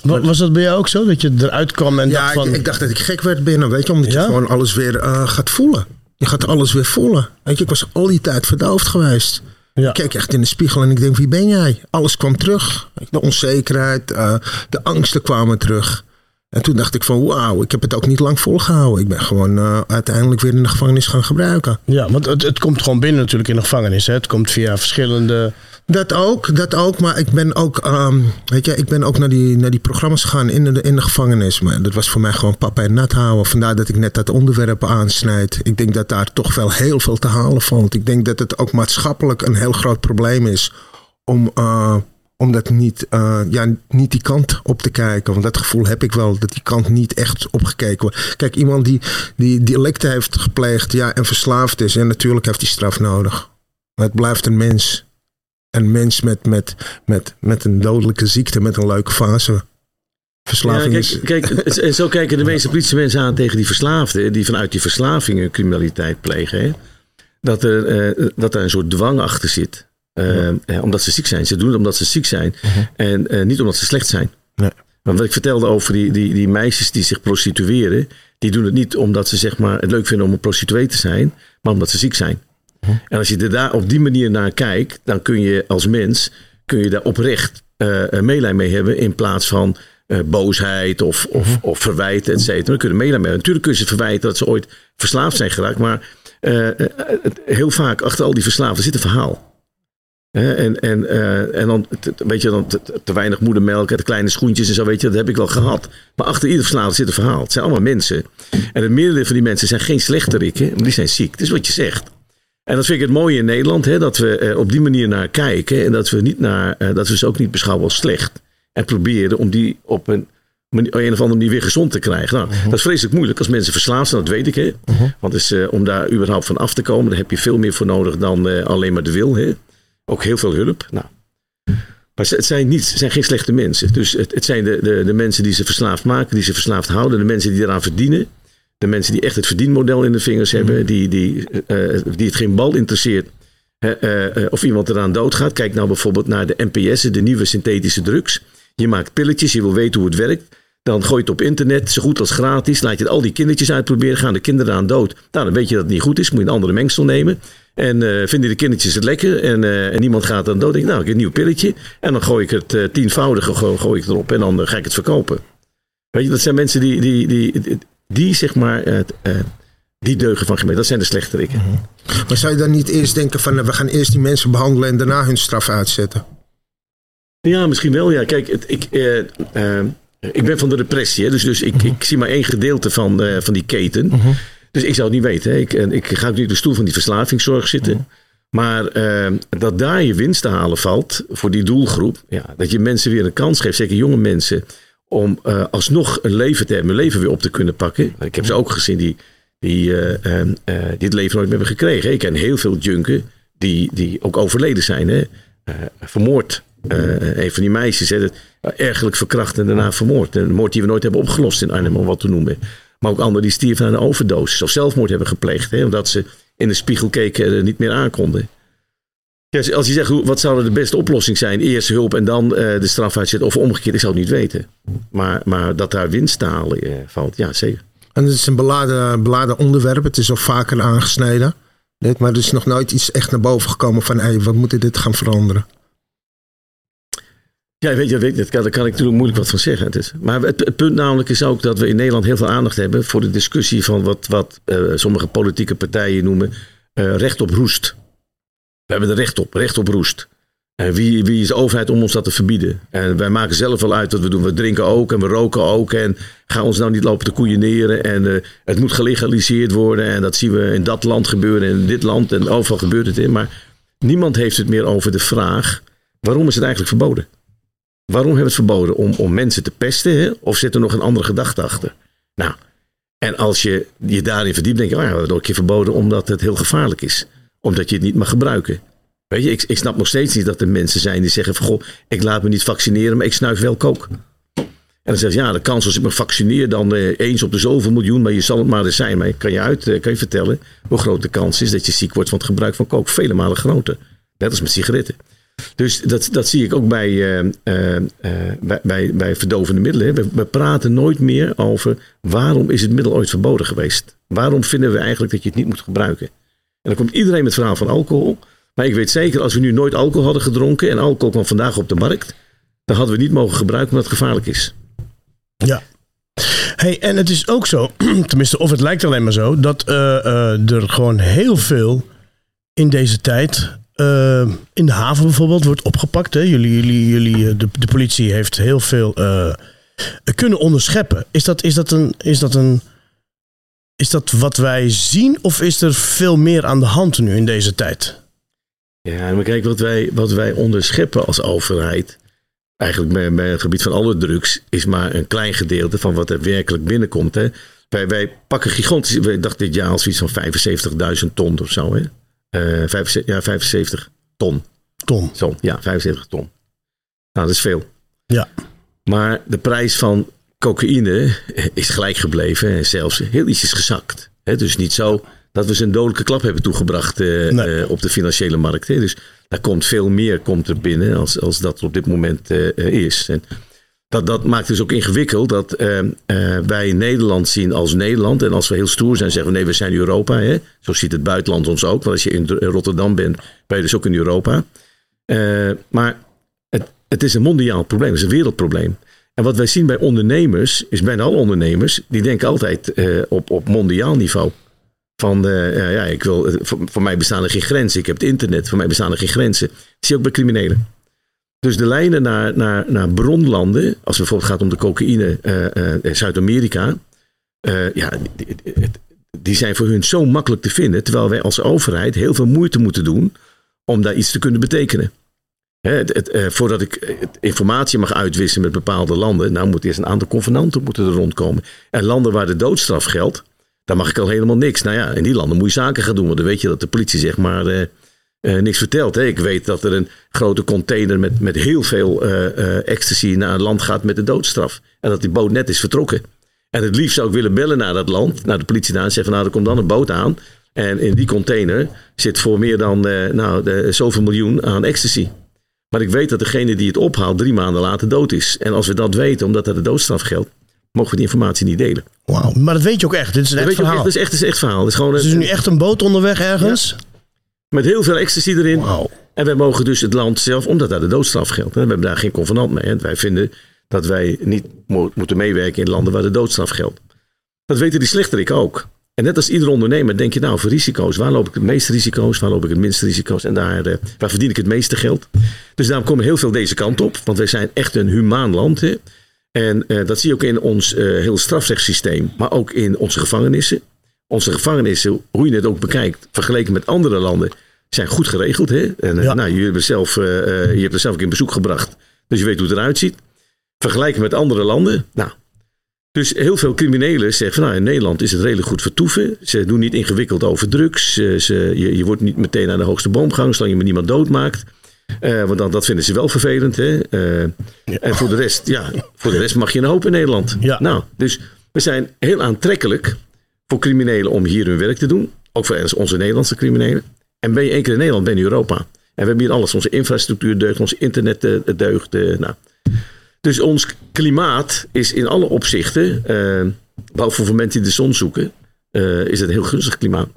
Wa- Was dat bij jou ook zo? Dat je eruit kwam en Ja, dacht van... ik, ik dacht dat ik gek werd binnen, weet je, omdat Ja? je gewoon alles weer eh, gaat voelen. Je gaat alles weer voelen. Weet je, ik was al die tijd verdoofd geweest. Ik keek echt in de spiegel en ik denk, wie ben jij? Alles kwam terug. De onzekerheid, eh, de angsten kwamen terug. En toen dacht ik van, wauw, ik heb het ook niet lang volgehouden. Ik ben gewoon eh, uiteindelijk weer in de gevangenis gaan gebruiken. Ja, want het, het komt gewoon binnen natuurlijk in de gevangenis. Hè? Het komt via verschillende... Dat ook, dat ook. Maar ik ben ook, ehm, weet je, ik ben ook naar die, naar die programma's gegaan in de, in de gevangenis. Maar dat was voor mij gewoon papa en nat houden. Vandaar dat ik net dat onderwerp aansnijd. Ik denk dat daar toch wel heel veel te halen valt. Ik denk dat het ook maatschappelijk een heel groot probleem is. Om, eh, om dat niet, eh, ja, niet die kant op te kijken. Want dat gevoel heb ik wel, dat die kant niet echt opgekeken wordt. Kijk, iemand die, die delicten heeft gepleegd ja, en verslaafd is. En natuurlijk heeft hij straf nodig. Maar het blijft een mens een mens met, met, met, met een dodelijke ziekte, met een leuke fase. Verslaving Ja, is... kijk, kijk, en zo kijken de meeste politiemensen aan tegen die verslaafden. Die vanuit die verslavingen criminaliteit plegen. Hè? Dat, er, eh, dat er een soort dwang achter zit. Eh, eh, omdat ze ziek zijn. Ze doen het omdat ze ziek zijn. En eh, niet omdat ze slecht zijn. Nee. Want wat ik vertelde over die, die, die meisjes die zich prostitueren. Die doen het niet omdat ze zeg maar, het leuk vinden om een prostituee te zijn. Maar omdat ze ziek zijn. En als je er daar op die manier naar kijkt. Dan kun je als mens kun je daar oprecht meelij mee hebben. In plaats van boosheid of, of, of verwijten, et cetera. Dan kun je er meelij mee hebben. Natuurlijk kun je ze verwijten dat ze ooit verslaafd zijn geraakt. Maar heel vaak achter al die verslaafden zit een verhaal. En, en, eh, en dan, te- te- weet je, dan te, te weinig moedermelk, de kleine schoentjes en zo, weet je, dat heb ik wel gehad. Maar achter ieder verslaafde zit een verhaal. Het zijn allemaal mensen. En het merendeel van die mensen zijn geen slechterikken, maar die zijn ziek. Dat is wat je zegt. En dat vind ik het mooie in Nederland, hè, dat we er op die manier naar kijken. En dat we, niet naar, eh, dat we ze ook niet beschouwen als slecht. En proberen om die op een, op een of andere manier weer gezond te krijgen. Nou, Dat is vreselijk moeilijk als mensen verslaafd zijn, dat weet ik. Hè. Want dus, eh, om daar überhaupt van af te komen, daar heb je veel meer voor nodig dan eh, alleen maar de wil. Hè. Ook heel veel hulp. Nou. Maar het zijn, niet, het zijn geen slechte mensen. Dus het, het zijn de, de, de mensen die ze verslaafd maken, die ze verslaafd houden. De mensen die eraan verdienen. De mensen die echt het verdienmodel in de vingers hebben. Die, die, eh, die het geen bal interesseert. eh, eh, of iemand eraan doodgaat. Kijk nou bijvoorbeeld naar de NPS'en, de nieuwe synthetische drugs. Je maakt pilletjes, je wil weten hoe het werkt. Dan gooi je het op internet, zo goed als gratis. Laat je het al die kindertjes uitproberen. Gaan de kinderen aan dood. Nou, dan weet je dat het niet goed is. Moet je een andere mengsel nemen. En eh, vinden de kindertjes het lekker. En, eh, en niemand gaat dan dood. Denk ik, nou, ik heb een nieuw pilletje. En dan gooi ik het eh, tienvoudige gooi, ik erop. En dan ga ik het verkopen. Weet je, dat zijn mensen die, die, die, die, die zeg maar, die deugen van gemeen. Dat zijn de slechterikken. Maar zou je dan niet eerst denken van, we gaan eerst die mensen behandelen en daarna hun straf uitzetten? Ja, misschien wel. Ja, kijk, het, ik, ik ben van de repressie. Hè, dus dus ik, ik zie maar één gedeelte van, eh, van die keten. Dus ik zou het niet weten. Hè. Ik, en ik ga ook niet op de stoel van die verslavingszorg zitten. Maar eh, dat daar je winst te halen valt voor die doelgroep. Ja, dat je mensen weer een kans geeft, zeker jonge mensen. Om eh, alsnog een leven te hebben, een leven weer op te kunnen pakken. Ik heb ze ook gezien die, die, eh, eh, eh, die het leven nooit meer hebben gekregen. Ik ken heel veel junken die, die ook overleden zijn. Hè. Vermoord. Eh, een van die meisjes, hè, dat, ergelijk verkracht en daarna vermoord. Een moord die we nooit hebben opgelost in Arnhem, om wat te noemen. Maar ook anderen die stierven aan een overdosis of zelfmoord hebben gepleegd. Hè, omdat ze in de spiegel keken en er niet meer aankonden. Ja, als je zegt, wat zou de beste oplossing zijn? Eerst hulp en dan eh, de straf uitzetten. Of omgekeerd, ik zou het niet weten. Maar, maar dat daar winst te halen eh, valt, ja zeker. En het is een beladen, beladen onderwerp. Het is al vaker aangesneden. Maar er is nog nooit iets echt naar boven gekomen van, hey, we moeten dit gaan veranderen. Ja, weet je, weet, daar kan, ik natuurlijk moeilijk wat van zeggen. Het is, maar het, het punt namelijk is ook dat we in Nederland heel veel aandacht hebben voor de discussie van wat, wat eh, sommige politieke partijen noemen eh, recht op roest. We hebben er recht op, recht op roest. En wie, wie is de overheid om ons dat te verbieden? En wij maken zelf wel uit wat we doen. We drinken ook en we roken ook. En gaan ons nou niet lopen te koeieneren. En eh, het moet gelegaliseerd worden. En dat zien we in dat land gebeuren en in dit land. En overal gebeurt het in. Maar niemand heeft het meer over de vraag: waarom is het eigenlijk verboden? Waarom hebben we het verboden? Om, om mensen te pesten? Hè? Of zit er nog een andere gedachte achter? Nou, en als je je daarin verdiept, denk je, oh ja, we hebben het ook een keer verboden omdat het heel gevaarlijk is. Omdat je het niet mag gebruiken. Weet je, ik, ik snap nog steeds niet dat er mensen zijn die zeggen van, goh, ik laat me niet vaccineren, maar ik snuif wel kook. En dan zeggen ze, ja, de kans als ik me vaccineer dan eh, eens op de zoveel miljoen, maar je zal het maar eens zijn. Maar kan je, uit, eh, kan je vertellen hoe groot de kans is dat je ziek wordt van het gebruik van kook. Vele malen groter. Net als met sigaretten. Dus dat, dat zie ik ook bij, eh, eh, eh, bij, bij, bij verdovende middelen. We, praten nooit meer over waarom is het middel ooit verboden geweest. Waarom vinden we eigenlijk dat je het niet moet gebruiken? En dan komt iedereen met het verhaal van alcohol. Maar ik weet zeker, als we nu nooit alcohol hadden gedronken en alcohol kwam vandaag op de markt, dan hadden we het niet mogen gebruiken omdat het gevaarlijk is. Ja. Hey, en het is ook zo, [clears throat] tenminste, of het lijkt alleen maar zo, dat er gewoon heel veel in deze tijd. Eh, in de haven bijvoorbeeld wordt opgepakt. Hè? Jullie, jullie, jullie, eh, de, de politie heeft heel veel eh, kunnen onderscheppen. Is dat, is, dat een, is, dat een, is dat wat wij zien of is er veel meer aan de hand nu in deze tijd? Ja, maar kijk, wat wij, wat wij onderscheppen als overheid, eigenlijk bij, bij het gebied van alle drugs, is maar een klein gedeelte van wat er werkelijk binnenkomt. Hè. Wij, wij pakken gigantisch, ik dacht dit jaar al zoiets van 75.000 ton of zo. Hè. Eh, 75, ja, 75 ton. Tom. Zo, ja, 75 ton. Nou, dat is veel. Ja. Maar de prijs van cocaïne is gelijk gebleven en zelfs heel ietsjes gezakt. Hè, dus niet zo dat we ze een dodelijke klap hebben toegebracht eh, Nee. eh, op de financiële markt. Dus daar komt veel meer komt er binnen als, als dat er op dit moment eh, eh, is. En dat, dat maakt dus ook ingewikkeld dat eh, eh, wij Nederland zien als Nederland. En als we heel stoer zijn, zeggen we nee, we zijn Europa. Hè? Zo ziet het buitenland ons ook. Want als je in Rotterdam bent, ben je dus ook in Europa. Eh, maar het, het is een mondiaal probleem, het is een wereldprobleem. En wat wij zien bij ondernemers, is bijna alle ondernemers, die denken altijd op, op mondiaal niveau. Van, ja, ja, ik wil, voor, voor mij bestaan er geen grenzen. Ik heb het internet, voor mij bestaan er geen grenzen. Dat zie je ook bij criminelen. Dus de lijnen naar, naar, naar bronlanden, als het bijvoorbeeld gaat om de cocaïne eh, Zuid-Amerika, eh, ja, die, zijn voor hun zo makkelijk te vinden. Terwijl wij als overheid heel veel moeite moeten doen om daar iets te kunnen betekenen. Hè, het, voordat ik informatie mag uitwisselen met bepaalde landen, nou moet eerst een aantal convenanten moeten er rondkomen. En landen waar de doodstraf geldt, daar mag ik al helemaal niks. Nou ja, in die landen moet je zaken gaan doen, want dan weet je dat de politie zeg maar eh, niks vertelt. Hè. Ik weet dat er een grote container met, met heel veel eh, eh, ecstasy naar een land gaat met de doodstraf. En dat die boot net is vertrokken. En het liefst zou ik willen bellen naar dat land, naar de politie daar en zeggen: Nou, er komt dan een boot aan. En in die container zit voor meer dan nou, de, zoveel miljoen aan ecstasy. Maar ik weet dat degene die het ophaalt drie maanden later dood is. En als we dat weten, omdat er de doodstraf geldt, mogen we die informatie niet delen. Wauw. Maar dat weet je ook echt. Dit is een Dat echt verhaal. echt, dat is echt, dat is echt verhaal. Het is gewoon Dus er is een- nu echt een boot onderweg ergens? Met heel veel ecstasy erin. En wij mogen dus het land zelf, omdat daar de doodstraf geldt. hè, We hebben daar geen convenant mee. hè. Wij vinden dat wij niet mo- moeten meewerken in landen waar de doodstraf geldt. Dat weten die slechterik ook. En net als ieder ondernemer denk je nou voor risico's. Waar loop ik het meeste risico's? Waar loop ik het minste risico's? En daar, eh, waar verdien ik het meeste geld? Dus daarom komen heel veel deze kant op. Want wij zijn echt een humaan land. Hè? En eh, dat zie je ook in ons eh heel strafrechtssysteem. Maar ook in onze gevangenissen. Onze gevangenissen, hoe je het ook bekijkt, vergeleken met andere landen, zijn goed geregeld. Hè? En eh, Ja. nou, je, hebt zelf, eh, je hebt er zelf ook in bezoek gebracht. Dus je weet hoe het eruit ziet. Vergelijken met andere landen. Nou, dus heel veel criminelen zeggen van nou, in Nederland is het redelijk goed vertoeven. Ze doen niet ingewikkeld over drugs. Ze, ze- je, je wordt niet meteen naar de hoogste boom gehangen zolang je maar niemand doodmaakt. Eh, want dan, dat vinden ze wel vervelend. Hè? Eh, En voor de, rest, ja, voor de rest mag je een hoop in Nederland. Ja. Nou, dus we zijn heel aantrekkelijk voor criminelen om hier hun werk te doen. Ook voor onze Nederlandse criminelen. En ben je één keer in Nederland, ben je in Europa. En we hebben hier alles. Onze infrastructuur deugt, ons internet eh, deugt. eh, nou. Dus ons klimaat is in alle opzichten, eh behalve voor mensen die de zon zoeken, is het een heel gunstig klimaat.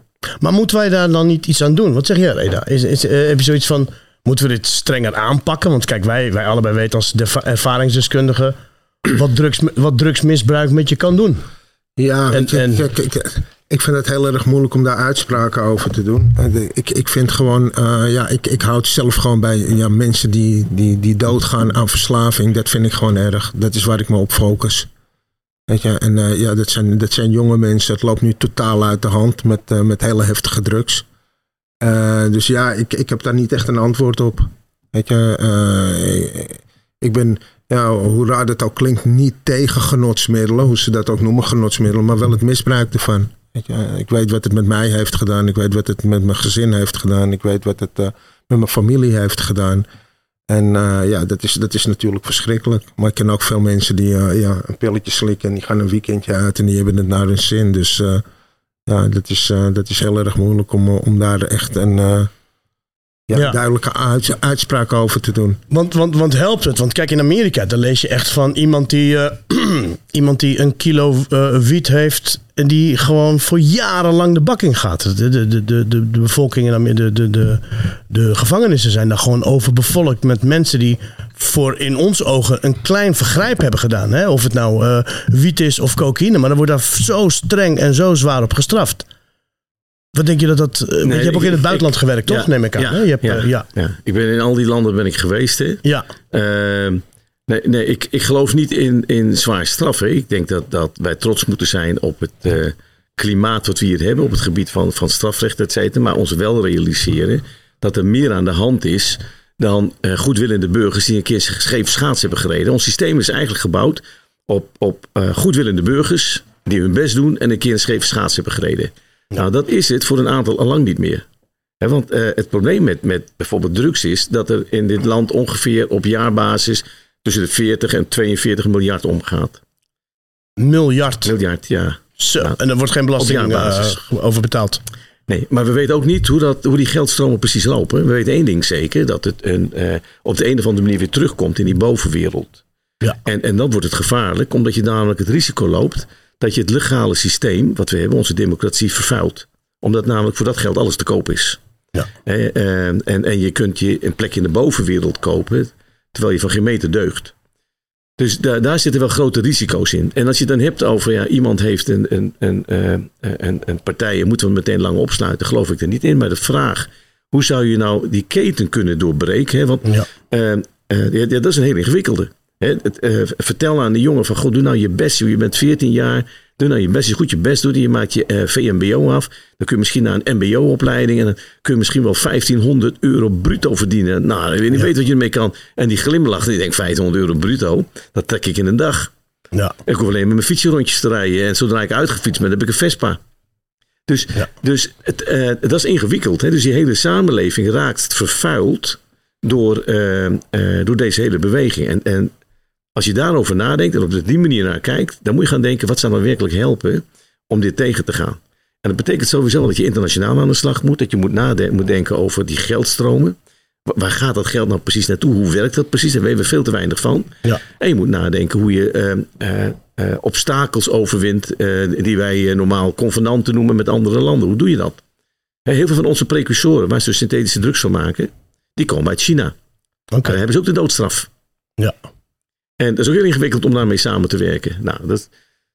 Maar moeten wij daar dan niet iets aan doen? Wat zeg jij, Reda? Is, is, heb je zoiets van, moeten we dit strenger aanpakken? Want kijk, wij, wij allebei weten als de ervaringsdeskundigen wat, drugs, wat drugsmisbruik met je kan doen. Ja, En- weet je, en- kijk, ik, ik vind het heel erg moeilijk om daar uitspraken over te doen. Eh, Ik, ik vind gewoon, eh, ja, ik, ik houd zelf gewoon bij ja, mensen die, die, die doodgaan aan verslaving. Dat vind ik gewoon erg. Dat is waar ik me op focus. Weet je, en eh, ja, dat zijn, dat zijn jonge mensen. Het loopt nu totaal uit de hand met, met hele heftige drugs. Dus ja, ik, ik heb daar niet echt een antwoord op. Weet je, ik ben, ja, hoe raar dat ook klinkt, niet tegen genotsmiddelen, hoe ze dat ook noemen, genotsmiddelen, maar wel het misbruik ervan. Je, ik weet wat het met mij heeft gedaan, ik weet wat het met mijn gezin heeft gedaan, ik weet wat het eh, met mijn familie heeft gedaan. En eh, ja, dat is, dat is natuurlijk verschrikkelijk. Maar ik ken ook veel mensen die eh, ja, een pilletje slikken en die gaan een weekendje uit en die hebben het naar hun zin. Dus eh, ja, dat is, eh, dat is heel erg moeilijk om, eh, om daar echt een eh, ja, duidelijke uits- uitspraak over te doen. Want, want, want helpt het? Want kijk, in Amerika, dan lees je echt van iemand die, eh, [clears throat] iemand die een kilo eh, wiet heeft. En die gewoon voor jarenlang de bak in gaat. De, de, de, de, de, bevolking in Amerika, de, de, de, de gevangenissen zijn daar gewoon overbevolkt met mensen die voor in ons ogen een klein vergrijp hebben gedaan. Hè? Of het nou eh, wiet is of cocaïne. Maar dan wordt daar zo streng en zo zwaar op gestraft. Wat denk je dat dat... eh, je hebt ook in het ik- buitenland gewerkt, toch? Ja, Neem ik aan. Ja, hè? Je hebt, ja, eh, ja. ja. Ik ben in al die landen ben ik geweest. Hè. ja. Ehm, nee, nee ik, ik geloof niet in, in zwaar straffen. Ik denk dat, dat wij trots moeten zijn op het eh, klimaat wat we hier hebben. Op het gebied van, van strafrecht, et cetera. Maar ons wel realiseren dat er meer aan de hand is dan goedwillende burgers die een keer scheef schaats hebben gereden. Ons systeem is eigenlijk gebouwd op, op goedwillende burgers die hun best doen en een keer een scheve schaats hebben gereden. Nou, dat is het voor een aantal al lang niet meer. Want eh, het probleem met, met bijvoorbeeld drugs is dat er in dit land ongeveer op jaarbasis tussen de 40 en 42 miljard omgaat. Miljard. Miljard, ja. Zo. En er wordt geen belasting eh, over betaald. Nee, maar we weten ook niet hoe, dat, hoe die geldstromen precies lopen. We weten één ding zeker, dat het een, eh, op de een of andere manier weer terugkomt in die bovenwereld. Ja. En, en dan wordt het gevaarlijk, omdat je namelijk het risico loopt dat je het legale systeem, wat we hebben, onze democratie, vervuilt. Omdat namelijk voor dat geld alles te koop is. Ja. Eh, eh, en, en je kunt je een plekje in de bovenwereld kopen, terwijl je van geen meter deugt. Dus daar, daar zitten wel grote risico's in. En als je het dan hebt over ja, iemand heeft een, een, een, eh, een, een partij en moeten we meteen lang opsluiten, geloof ik er niet in. Maar de vraag, hoe zou je nou die keten kunnen doorbreken? Hè? Want Ja. eh, eh, ja, dat is een heel ingewikkelde. Het, eh, vertel aan de jongen van, god, doe nou je best. Je bent 14 jaar, doe nou je best. Je goed je best doet je maakt je eh, VMBO af. Dan kun je misschien naar een MBO-opleiding en dan kun je misschien wel 1500 euro bruto verdienen. Nou, ik weet niet weet wat je ermee kan. En die glimlacht die denkt 1500 euro bruto, dat trek ik in een dag. Ja. Ik hoef alleen met mijn fietsje rondjes te rijden. En zodra ik uitgefietst ben, heb ik een Vespa. Dus, Ja. dus het, eh, dat is ingewikkeld. Hè? Dus die hele samenleving raakt vervuild door, door deze hele beweging. En, en als je daarover nadenkt en op die manier naar kijkt, dan moet je gaan denken, wat zou nou werkelijk helpen om dit tegen te gaan? En dat betekent sowieso dat je internationaal aan de slag moet. Dat je moet nadenken moet denken over die geldstromen. Wa- Waar gaat dat geld nou precies naartoe? Hoe werkt dat precies? Daar weten we veel te weinig van. Ja. En je moet nadenken hoe je eh, eh, eh, obstakels overwint eh, die wij normaal convenanten noemen met andere landen. Hoe doe je dat? Heel veel van onze precursoren, waar ze dus synthetische drugs van maken, die komen uit China. Oké. Daar hebben ze ook de doodstraf. Ja. En dat is ook heel ingewikkeld om daarmee samen te werken. Nou, dat,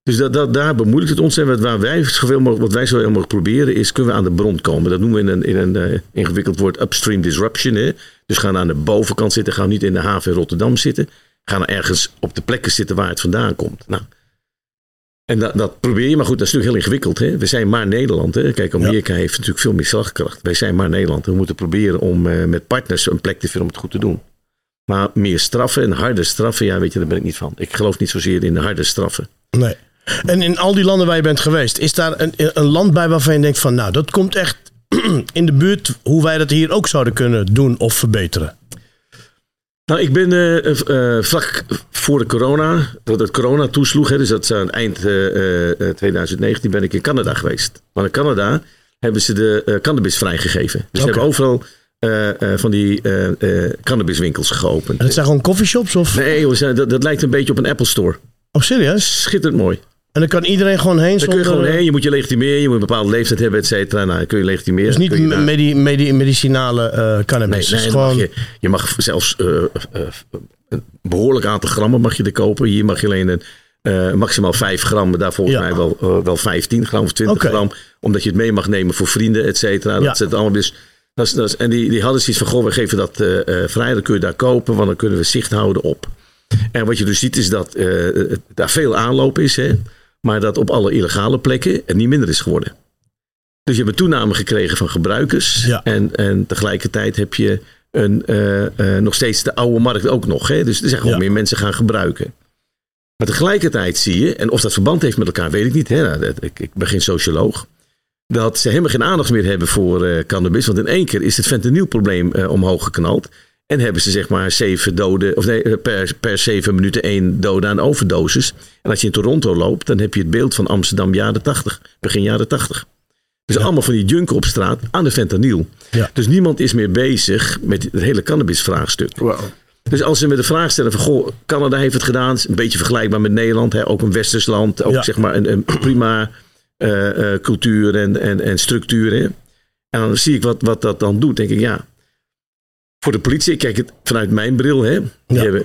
dus dat, dat, daar bemoeilijkt het ons. En wat, waar wij zoveel mogelijk, wat wij zo heel mogelijk proberen is, kunnen we aan de bron komen. Dat noemen we in een, in een eh, ingewikkeld woord upstream disruption. Hè? Dus gaan aan de bovenkant zitten, gaan niet in de haven in Rotterdam zitten. Gaan ergens op de plekken zitten waar het vandaan komt. Nou, en dat, dat probeer je, maar goed, dat is natuurlijk heel ingewikkeld. Hè? We zijn maar Nederland. Hè? Kijk, Amerika heeft natuurlijk veel meer slagkracht. Wij zijn maar Nederland. We moeten proberen om eh, met partners een plek te vinden om het goed te doen. Maar meer straffen en harde straffen, ja, weet je, daar ben ik niet van. Ik geloof niet zozeer in de harde straffen. Nee. En in al die landen waar je bent geweest, is daar een, een land bij waarvan je denkt van, nou, dat komt echt [clears throat] in de buurt hoe wij dat hier ook zouden kunnen doen of verbeteren? Nou, ik ben eh, eh, vlak voor de corona, dat het corona toesloeg, hè, dus dat is aan eind eh, eh, 2019, ben ik in Canada geweest. Maar in Canada hebben ze de cannabis vrijgegeven. Dus ze Oké. hebben overal eh, eh, van die eh, cannabiswinkels geopend. En het zijn gewoon coffeeshops of? Nee, joh, dat, dat lijkt een beetje op een Apple Store. Oh, serieus? Schitterend mooi. En dan kan iedereen gewoon heen Daar kun je gewoon heen, je moet je legitimeren, je moet een bepaalde leeftijd hebben, et cetera. Nou, dan kun je legitimeren. Dus niet je daar- medi medi medicinale cannabis. Nee, dan mag gewoon... je, je mag zelfs een behoorlijk aantal grammen mag je er kopen. Hier mag je alleen een, maximaal 5 gram, daar volgens Ja. mij wel, wel 15 gram of 20 Oké. gram. Omdat je het mee mag nemen voor vrienden, et cetera. Ja. Dat zit allemaal dus. Dat is, dat is, en die, die hadden zoiets van, goh, we geven dat eh, eh, vrij, dan kun je daar kopen, want dan kunnen we zicht houden op. En wat je dus ziet is dat eh, daar veel aanloop is, hè, maar dat op alle illegale plekken het niet minder is geworden. Dus je hebt een toename gekregen van gebruikers. Ja. En, en tegelijkertijd heb je een, nog steeds de oude markt ook nog. Hè? Dus er zijn gewoon Ja. meer mensen gaan gebruiken. Maar tegelijkertijd zie je, en of dat verband heeft met elkaar, weet ik niet. Hè? Nou, ik, ik ben geen socioloog. Dat ze helemaal geen aandacht meer hebben voor eh, cannabis. Want in één keer is het fentanylprobleem eh, omhoog geknald. En hebben ze zeg maar zeven doden, of nee, eh, per, per zeven minuten één dode aan overdosis. En als je in Toronto loopt, dan heb je het beeld van Amsterdam jaren 80, begin jaren 80. Dus allemaal van die junken op straat aan de fentanyl. Ja. Dus niemand is meer bezig met het hele cannabisvraagstuk. Dus als ze met de vraag stellen van, goh, Canada heeft het gedaan, een beetje vergelijkbaar met Nederland, hè, ook een westers land, ook Ja. zeg maar een, een prima cultuur en, en, en structuur. Hè. En dan zie ik wat, wat dat dan doet, denk ik, ja. Voor de politie, ik kijk het vanuit mijn bril, hè. Die Ja. hebben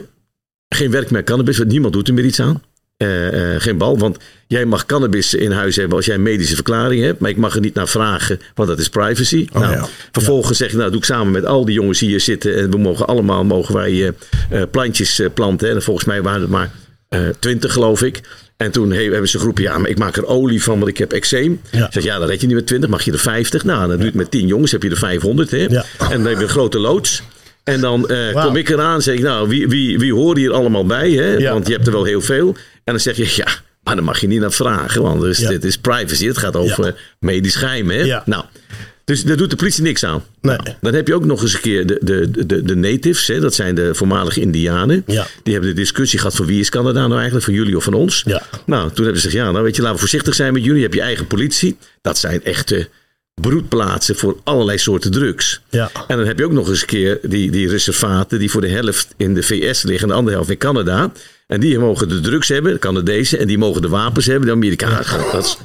geen werk meer cannabis, want niemand doet er meer iets aan. Eh, eh, geen bal, want jij mag cannabis in huis hebben als jij een medische verklaring hebt, maar ik mag er niet naar vragen, want dat is privacy. Oh, nou, ja. Vervolgens zeg je, nou doe ik samen met al die jongens die hier zitten en we mogen allemaal mogen wij eh, eh, plantjes eh, planten. En volgens mij waren het maar twintig geloof ik. En toen he- hebben ze geroepen, ja, maar ik maak er olie van, want ik heb eczeem. Ja. Ik zeg, ja, dan red je niet met 20, mag je er 50. Nou, dan duurt met 10 jongens, heb je er 500. Hè? Ja. En dan heb je een grote loods. En dan eh, kom ik eraan zeg ik, nou, wie, wie, wie horen hier allemaal bij? Hè? Ja. Want je hebt er wel heel veel. En dan zeg je, ja, maar dan mag je niet naar vragen. Want dus, dit is privacy, het gaat over medisch geheim. Hè? Nou, dus daar doet de politie niks aan. Nee. Nou, dan heb je ook nog eens een keer de, de, de, de natives, hè? dat zijn de voormalige Indianen. Ja. Die hebben de discussie gehad van wie is Canada nou eigenlijk, van jullie of van ons. Ja. Nou, toen hebben ze gezegd, ja, nou weet je, laten we voorzichtig zijn met jullie. Je hebt je eigen politie. Dat zijn echte broedplaatsen voor allerlei soorten drugs. Ja. En dan heb je ook nog eens een keer die, die reservaten die voor de helft in de VS liggen en de andere helft in Canada. En die mogen de drugs hebben, de Canadezen, en die mogen de wapens hebben, de Amerikanen. Dat is-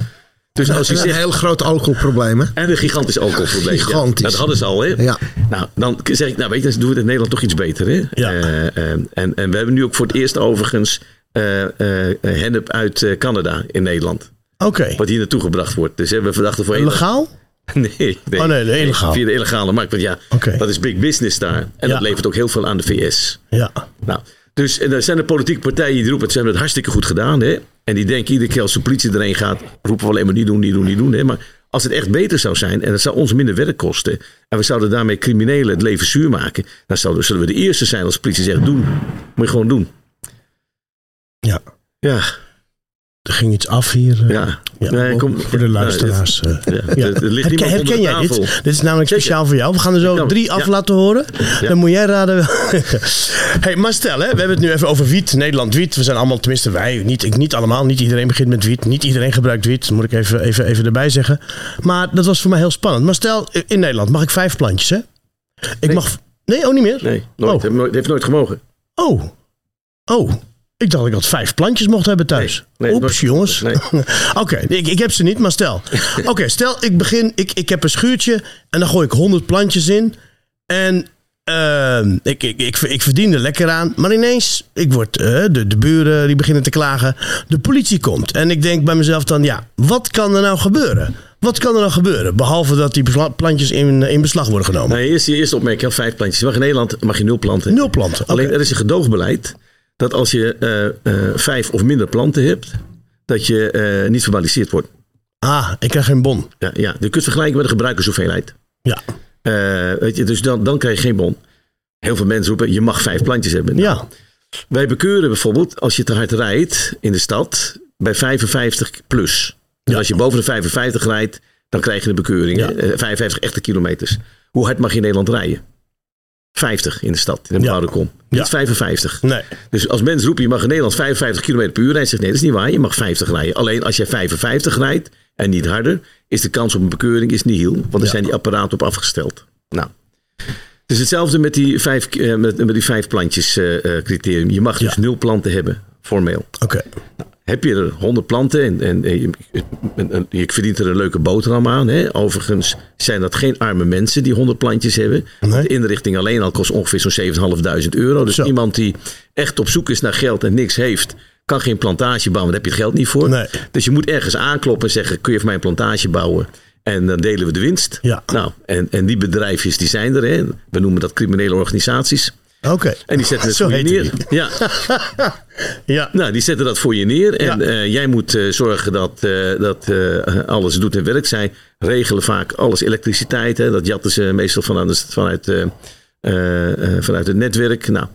dus als je is een zegt, heel groot alcoholprobleem, hè? en een gigantisch alcoholprobleem. ja. Gigantisch. dat hadden ze al, hè? Ja. Nou, dan zeg ik, nou weet je, dan doen we het in Nederland toch iets beter, hè? Ja. Eh, eh, en, en we hebben nu ook voor het eerst overigens eh hennep uit Canada in Nederland. Oké. Wat hier naartoe gebracht wordt. Dus hebben we verdachten voor Legaal? [laughs] Nee, nee. Oh, nee, de illegaal. Via de illegale markt. Want ja, dat is big business daar. En dat levert ook heel veel aan de VS. Ja. Nou, dus en er zijn de politieke partijen die roepen, ze hebben het hartstikke goed gedaan. Hè? En die denken iedere keer als de politie erheen gaat, roepen we alleen maar niet doen, niet doen, niet doen. Hè? Maar als het echt beter zou zijn en het zou ons minder werk kosten. En we zouden daarmee criminelen het leven zuur maken. Dan zouden, zullen we de eerste zijn als de politie zegt, doen. Moet je gewoon doen. Ja. Ja, Er ging iets af hier. eh. ja. Ja, Nee, voor- kom- voor de luisteraars. eh. Ja, Ja. er- er ligt Herken, herken jij dit? Dit is namelijk speciaal voor jou. We gaan er zo drie af laten horen. Dan moet jij raden. [laughs] hey, maar stel, hè, we hebben het nu even over wiet. Nederland wiet. We zijn allemaal, tenminste wij, niet, ik, niet allemaal. Niet iedereen begint met wiet. Niet iedereen gebruikt wiet. Dat moet ik even, even, even erbij zeggen. Maar dat was voor mij heel spannend. Maar stel, in Nederland mag ik vijf plantjes, hè? Ik mag... Nee, oh niet meer? Nee, nooit. Oh. Heeft nooit- heeft nooit gemogen. Oh. Oh. Ik dacht dat ik had vijf plantjes mocht hebben thuis. Nee, nee, Oeps, jongens. Nee. [laughs] Oké, ik, ik heb ze niet, maar stel. [laughs] Oké, stel ik begin, ik, ik heb een schuurtje en dan gooi ik 100 plantjes in. En ehm, ik, ik, ik, ik verdien er lekker aan. Maar ineens, ik word, eh, de, de buren die beginnen te klagen. De politie komt. En ik denk bij mezelf dan, ja, wat kan er nou gebeuren? Wat kan er nou gebeuren? Behalve dat die plantjes in, in beslag worden genomen. Nou, eerst je eerste opmerking, vijf plantjes. Je mag in Nederland mag je nul planten. Nul planten. Alleen er is een gedoogbeleid dat als je eh, eh, vijf of minder planten hebt, dat je eh, niet verbaliseerd wordt. Ah, ik krijg geen bon. Ja, ja, je kunt vergelijken met de gebruikershoeveelheid. Ja. Weet je, dus dan, dan krijg je geen bon. Heel veel mensen roepen, je mag vijf plantjes hebben. Nou, Ja. Wij bekeuren bijvoorbeeld, als je te hard rijdt in de stad, bij 55 plus. Dus Ja. als je boven de 55 rijdt, dan krijg je een bekeuring. Ja. hè? Eh, 55 echte kilometers. Hoe hard mag je in Nederland rijden? 50 in de stad, in de Ja. bebouwde kom. Ja. Niet 55. Nee. Dus als mensen roepen, je mag in Nederland 55 km per uur rijden, zegt nee, dat is niet waar. Je mag 50 rijden. Alleen als jij 55 rijdt en niet harder, is de kans op een bekeuring is nihil. Want er Ja. zijn die apparaten op afgesteld. Nou. Het is hetzelfde met die vijf, eh, met, met die vijf plantjes eh, eh, criterium. Je mag dus nul planten hebben, formeel. Oké. Heb je er 100 planten en, en, en je, en- en je verdient er een leuke boterham aan. Hè? Overigens zijn dat geen arme mensen die 100 plantjes hebben. Nee. De inrichting alleen al kost ongeveer zo'n 7.500 euro. Dus Zo. iemand die echt op zoek is naar geld en niks heeft, kan geen plantage bouwen. Daar heb je het geld niet voor. Nee. Dus je moet ergens aankloppen en zeggen: kun je voor mij een plantage bouwen? En dan delen we de winst. Ja. Nou, en, en die bedrijfjes die zijn er. Hè? We noemen dat criminele organisaties. Oké. En die zetten het Zo voor je heet neer. die. Ja. [laughs] Ja. Nou, die zetten dat voor je neer. En Ja. eh, jij moet eh, zorgen dat, eh, dat alles doet en werkt. Zij regelen vaak alles elektriciteit. Hè. Dat jatten ze meestal vanuit, vanuit, vanuit het netwerk. Nou,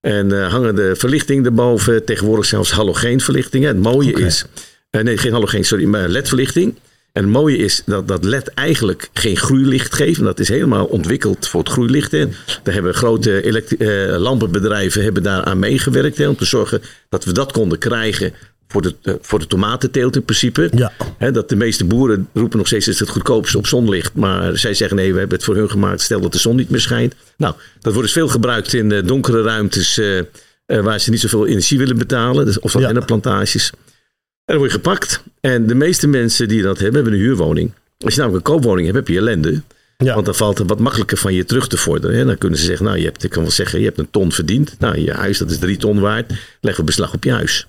en hangen de verlichting erboven. Tegenwoordig zelfs halogeenverlichting. hè. Het mooie is... nee, geen halogeen, sorry, maar ledverlichting. En het mooie is dat dat LED eigenlijk geen groeilicht geeft. En dat is helemaal ontwikkeld voor het groeilicht. Hè. Daar hebben grote elekt- eh, lampenbedrijven hebben daar aan meegewerkt. Hè, om te zorgen dat we dat konden krijgen voor de, eh, voor de tomatenteelt in principe. Ja. Hè, dat de meeste boeren roepen nog steeds dat het goedkoopste op zonlicht. Maar zij zeggen nee, we hebben het voor hun gemaakt. Stel dat de zon niet meer schijnt. Nou, dat wordt dus veel gebruikt in eh, donkere ruimtes. waar ze niet zoveel energie willen betalen. Dus, of dat Ja. hennenplantages. En dan word je gepakt. En de meeste mensen die dat hebben, hebben een huurwoning. Als je namelijk een koopwoning hebt, heb je ellende. Ja. Want dan valt het wat makkelijker van je terug te vorderen. Hè. Dan kunnen ze zeggen, nou, je hebt, ik kan wel zeggen, je hebt een ton verdiend. Nou, je huis, dat is drie ton waard. Leggen we beslag op je huis.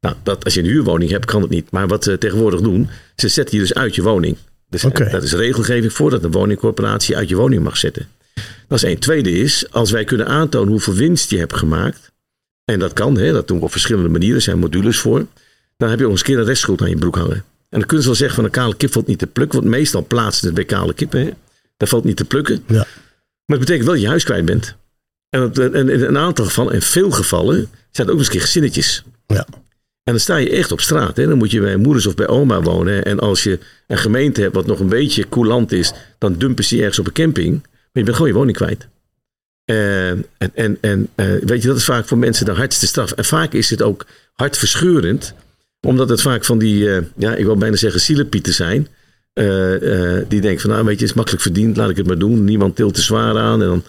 Nou, dat, als je een huurwoning hebt, kan het niet. Maar wat ze tegenwoordig doen, ze zetten je dus uit je woning. Dus Oké. dat is regelgeving voordat een woningcorporatie uit je woning mag zetten. Dat is één. Tweede is, als wij kunnen aantonen hoeveel winst je hebt gemaakt. En dat kan, hè, dat doen we op verschillende manieren, er zijn modules voor. Dan heb je ook eens een keer een restschuld aan je broek hangen. En dan kunnen ze wel zeggen van een kale kip valt niet te plukken. Want meestal plaatsen het bij kale kippen. Hè. Dat valt niet te plukken. Ja. Maar het betekent wel dat je huis kwijt bent. En dat- en in een aantal gevallen, en veel gevallen, zijn het ook eens een keer gezinnetjes. Ja. En dan sta je echt op straat. Hè? Dan moet je bij moeders of bij oma wonen. En als je een gemeente hebt wat nog een beetje coulant is, dan dumpen ze je ergens op een camping. Maar je bent gewoon je woning kwijt. Eh, en en, en eh, weet je, dat is vaak voor mensen de hardste straf. En vaak is het ook hartverscheurend. Omdat het vaak van die, eh, ja, ik wil bijna zeggen zielepieten zijn. Eh, eh, die denken van, nou weet je, het is makkelijk verdiend, laat ik het maar doen. Niemand tilt te zwaar aan. En dan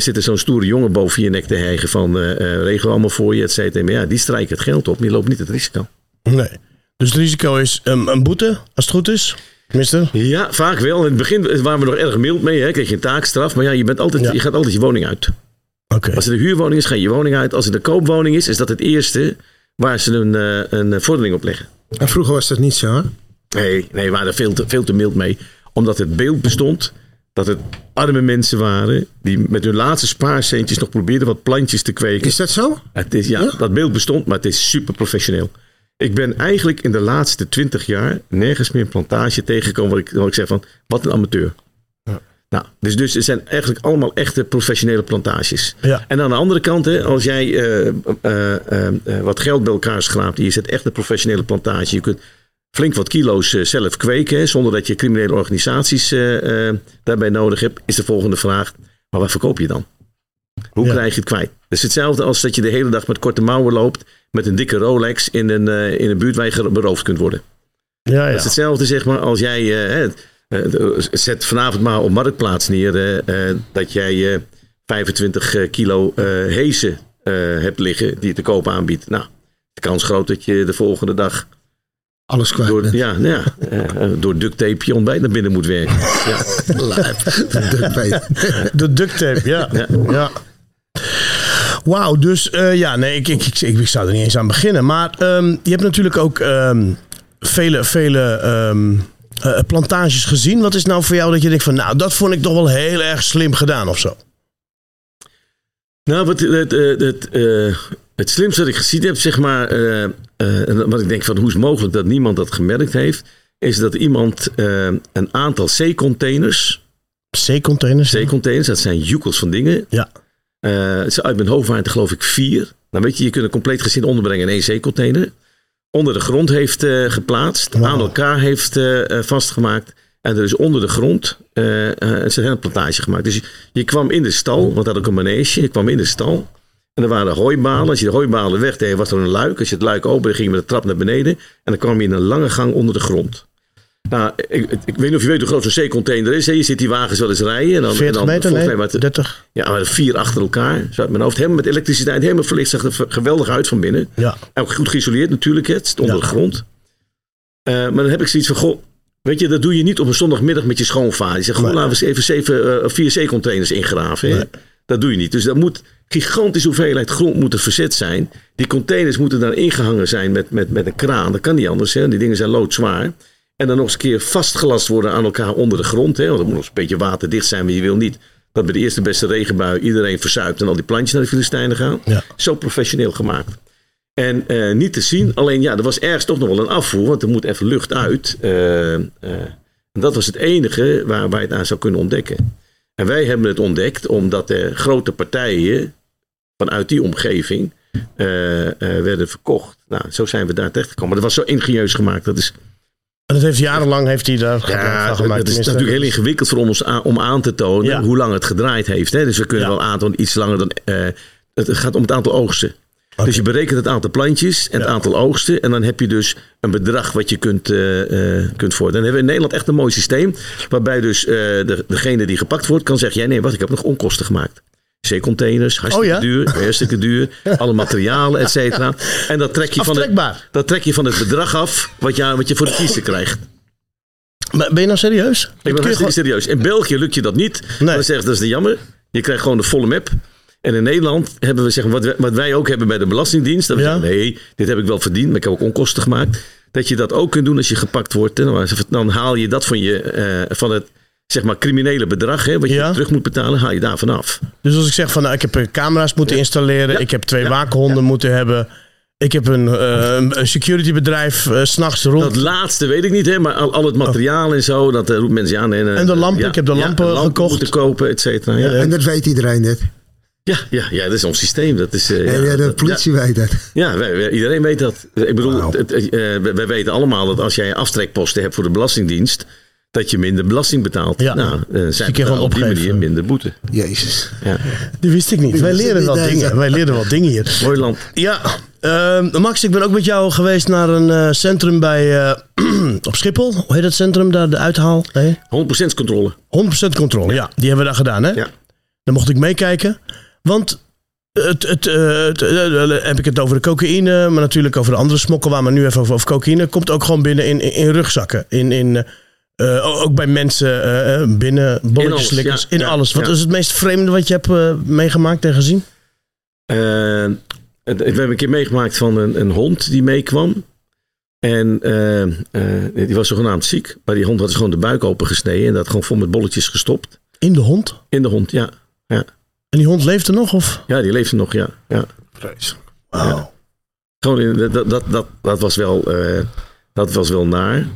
zit er zo'n stoere jongen boven je nek te hijgen van, regel allemaal voor je, et cetera. Maar ja, die strijken het geld op, maar je loopt niet het risico. Nee. Dus het risico is um, een boete, als het goed is. Tenminste. Ja, vaak wel. In het begin waren we nog erg mild mee. Hè? Kreeg je een taakstraf. Maar ja, je, bent altijd, Ja. je gaat altijd je woning uit. Oké. Als het een huurwoning is, ga je je woning uit. Als het een koopwoning is, is dat het eerste waar ze een, eh, een vordering op leggen. En vroeger was dat niet zo, hè? Nee, nee, we waren er veel te, veel te mild mee. Omdat het beeld bestond dat het arme mensen waren die met hun laatste spaarcentjes nog probeerden wat plantjes te kweken. Is dat zo? Het is, ja, dat beeld bestond, maar het is super professioneel. Ik ben eigenlijk in de laatste twintig jaar nergens meer een plantage tegengekomen waar ik, waar ik zeg van, wat een amateur. Nou, dus, dus het zijn eigenlijk allemaal echte professionele plantages. Ja. En aan de andere kant, hè, als jij eh, eh, eh, wat geld bij elkaar schraapt, je zet echt een professionele plantage, je kunt flink wat kilo's zelf kweken, hè, zonder dat je criminele organisaties daarbij nodig hebt, is de volgende vraag, maar wat verkoop je dan? Hoe Ja. krijg je het kwijt? Het is hetzelfde als dat je de hele dag met korte mouwen loopt met een dikke Rolex in een, in een buurt waar je beroofd kunt worden. Ja, Dat is hetzelfde zeg maar als jij, hè, zet vanavond maar op Marktplaats neer eh, eh, dat jij eh, 25 eh, kilo eh hezen eh, hebt liggen die je te koop aanbiedt. Nou, de kans groot dat je de volgende dag Alles kwijt door, bent. ja, nou ja, eh, eh, door duct tape je ontbijt naar binnen moet werken. Ja. [laughs] De duct tape, ja. Ja. ja. Wauw, dus eh, ja, nee, ik, ik, ik, ik, ik zou er niet eens aan beginnen. Maar ehm, je hebt natuurlijk ook ehm, vele, vele ehm, eh, plantages gezien. Wat is nou voor jou dat je denkt van, nou, dat vond ik toch wel heel erg slim gedaan of zo? Nou, wat, het, het, het, eh, het slimste dat ik gezien heb, zeg maar, eh, eh, en wat ik denk van hoe is het mogelijk dat niemand dat gemerkt heeft, is dat iemand eh, een aantal C-containers, C-containers? C-containers, dat zijn joekels van dingen, Ja. eh, uit mijn hoofd waren het er geloof ik vier. Nou weet je, je kunt een compleet gezin onderbrengen in één C-container. Onder de grond heeft eh, geplaatst, aan elkaar heeft eh, eh, vastgemaakt. En er is onder de grond eh, een hennenplantage gemaakt. Dus je, je kwam in de stal, want dat had ook een manege. Je kwam in de stal. En er waren hooibalen. Als je de hooibalen wegdeed, was er een luik. Als je het luik opende, ging je met de trap naar beneden. En dan kwam je in een lange gang onder de grond. Nou, ik, weet niet of je weet hoe groot zo'n C-container is. hè. Je ziet die wagens wel eens rijden. En dan, en 40 dan, meter? Nee, het- 30? ja, maar vier achter elkaar. Zo uit mijn hoofd. Helemaal met elektriciteit. Helemaal verlicht. Zag er geweldig uit van binnen. Ja. Ook goed geïsoleerd natuurlijk. Het onder Ja. de grond. Eh, maar dan heb ik zoiets van... Goh, weet je, dat doe je niet op een zondagmiddag met je schoonvader. Je zegt, goh, Nee. laten we eens even zeven, eh, vier C-containers ingraven. Nee. Dat doe je niet. Dus dat moet gigantische hoeveelheid grond moeten verzet zijn. Die containers moeten daar ingehangen zijn met, met, met een kraan. Dat kan niet anders. Hè. Die dingen zijn loodzwaar. En dan nog eens een keer vastgelast worden aan elkaar onder de grond. Hè. Want dat moet nog eens een beetje waterdicht zijn. Maar je wil niet dat bij de eerste beste regenbui iedereen verzuipt en al die plantjes naar de Filistijnen gaan. Ja. Zo professioneel gemaakt. En eh, niet te zien. Alleen ja, er was ergens toch nog wel een afvoer. Want er moet even lucht uit. Eh, eh, en dat was het enige waar, waar je het aan zou kunnen ontdekken. En wij hebben het ontdekt omdat er grote partijen vanuit die omgeving werden verkocht. Nou, zo zijn we daar terecht gekomen. Dat was zo ingenieus gemaakt. Dat is dat heeft jarenlang heeft hij daar Ja, van gemaakt. het is natuurlijk heel ingewikkeld voor ons aan- om aan te tonen Ja. hoe lang het gedraaid heeft. Hè? Dus we kunnen Ja. wel aantonen iets langer dan. eh, het gaat om het aantal oogsten. Dus je berekent het aantal plantjes en het Ja. aantal oogsten. En dan heb je dus een bedrag wat je kunt, eh, kunt vorderen. Dan hebben we in Nederland echt een mooi systeem. Waarbij dus de, degene die gepakt wordt kan zeggen: ja, nee, wat, ik heb nog onkosten gemaakt. C-containers, hartstikke Oh ja? duur, [laughs] hartstikke duur. Alle materialen, et cetera. En dat trek, je van het, dat trek je van het bedrag af wat je, wat je voor de kiezer krijgt. Maar ben je nou serieus? Ik ben hartstikke serieus. In België lukt je dat niet. Nee. Dan zeggen ze, dat is de jammer. Je krijgt gewoon de volle map. En in Nederland hebben we zeggen, wat, wij, wat wij ook hebben bij de Belastingdienst. Dat we Ja. zeggen, nee, dit heb ik wel verdiend, maar ik heb ook onkosten gemaakt. Dat je dat ook kunt doen als je gepakt wordt. Dan haal je dat van, je, eh, van het zeg maar, criminele bedrag, hè, wat je Ja. terug moet betalen, haal je daarvan af. Dus als ik zeg van nou, ik heb eh, camera's moeten installeren, Ja. ik heb twee Ja. waakhonden moeten hebben, ik heb een, eh, een- securitybedrijf eh, s s'nachts rond. Dat laatste weet ik niet, hè, maar al, al het materiaal en zo, dat uh, roept mensen aan. En, eh, En de lampen, ik heb de lampen gekocht. moeten kopen, et cetera. Ja, ja, En dat weet iedereen net. ja, ja, dat is ons systeem. Dat is, eh, ja, ja, de dat- politie weet dat. Ja, wij- wij- iedereen weet dat. Ik bedoel, het, het, eh, wij, wij weten allemaal dat als jij aftrekposten hebt voor de Belastingdienst, dat je minder belasting betaalt. Ja. Nou, eh, je zij betalen op die manier minder boete. Jezus. Ja. Die wist ik niet. Die Wij leren wel dingen. Wij leren wel dingen hier. Mooi land. Ja, ehm, Max, ik ben ook met jou geweest naar een eh, centrum bij, eh, [clears throat] op Schiphol. Hoe heet dat centrum daar? De uithaal? Nee? 100% controle. 100% controle, ja. Die hebben we daar gedaan, hè? Ja. Dan mocht ik meekijken. Want het, het, het, heb ik het over de cocaïne, maar natuurlijk over de andere smokkelwaar, maar nu even over, over cocaïne. Komt ook gewoon binnen in, in, in rugzakken. In, in, eh, ook bij mensen eh, eh, binnen, bolletjeslikkers, ja. in Ja, alles. Wat ja. is het meest vreemde wat je hebt meegemaakt en gezien? Het- we hebben een keer meegemaakt van een, een hond die meekwam. En die was zogenaamd ziek. Maar die hond had dus gewoon de buik opengesneden en dat gewoon vol met bolletjes gestopt. In de hond? In de hond, ja. En die hond leefde nog? Of? Ja, die leefde nog, ja. ja. Wauw. Gewoon in, dat, dat, dat, dat, was wel, eh, dat was wel naar.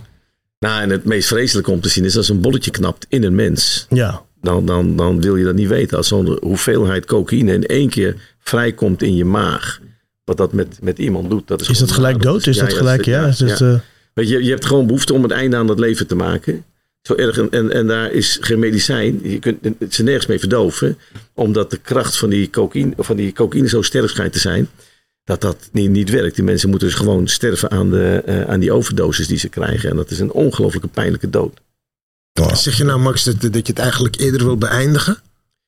Nou, en het meest vreselijke om te zien is als een bolletje knapt in een mens. Ja. Dan, dan, dan wil je dat niet weten. Als zo'n hoeveelheid cocaïne in één keer vrijkomt in je maag. Wat dat met, met iemand doet. Dat is, Is dat gelijk dood? Is dat gelijk, ja? Is het, eh, Weet je, je hebt gewoon behoefte om het einde aan dat leven te maken. Zo erg. En, en, en daar is geen medicijn. Je kunt het ze nergens mee verdoven. Omdat de kracht van die cocaïne, van die cocaïne zo sterk schijnt te zijn. Dat dat niet, niet werkt. Die mensen moeten dus gewoon sterven aan, de, eh, aan die overdosis die ze krijgen. En dat is een ongelooflijke pijnlijke dood. Zeg je nou, Max, dat, dat je het eigenlijk eerder wil beëindigen?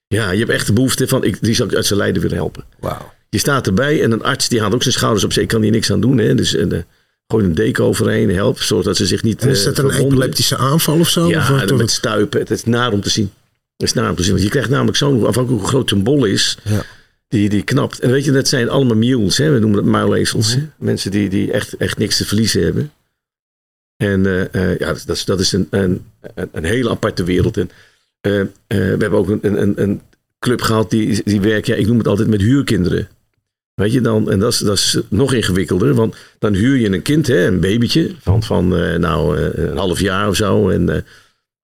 Ja, je hebt echt de behoefte van, ik, die zou ik uit zijn lijden willen helpen. Wauw. Je staat erbij en een arts die haalt ook zijn schouders op. Ik kan hier niks aan doen. Hè? Dus eh, gooi een deken overheen, help. Zodat ze zich niet En is eh, dat een epileptische aanval of zo? Ja, Of wat- en met stuipen. Het is naar om te zien. Het is naar om te zien. Want je krijgt namelijk zo'n, afhankelijk hoe groot een bol is, Ja. Die, die knapt. En weet je, dat zijn allemaal mules. Hè? We noemen dat muilezels. Mensen die, die echt, echt niks te verliezen hebben. En eh, eh, ja, dat is, dat is een, een, een, hele aparte wereld. En, eh, we hebben ook een, een, een club gehad die, die werkt, ja, ik noem het altijd met huurkinderen. Weet je dan, en dat is, dat is nog ingewikkelder, want dan huur je een kind, hè, een babytje van, van nou, een half jaar of zo. En,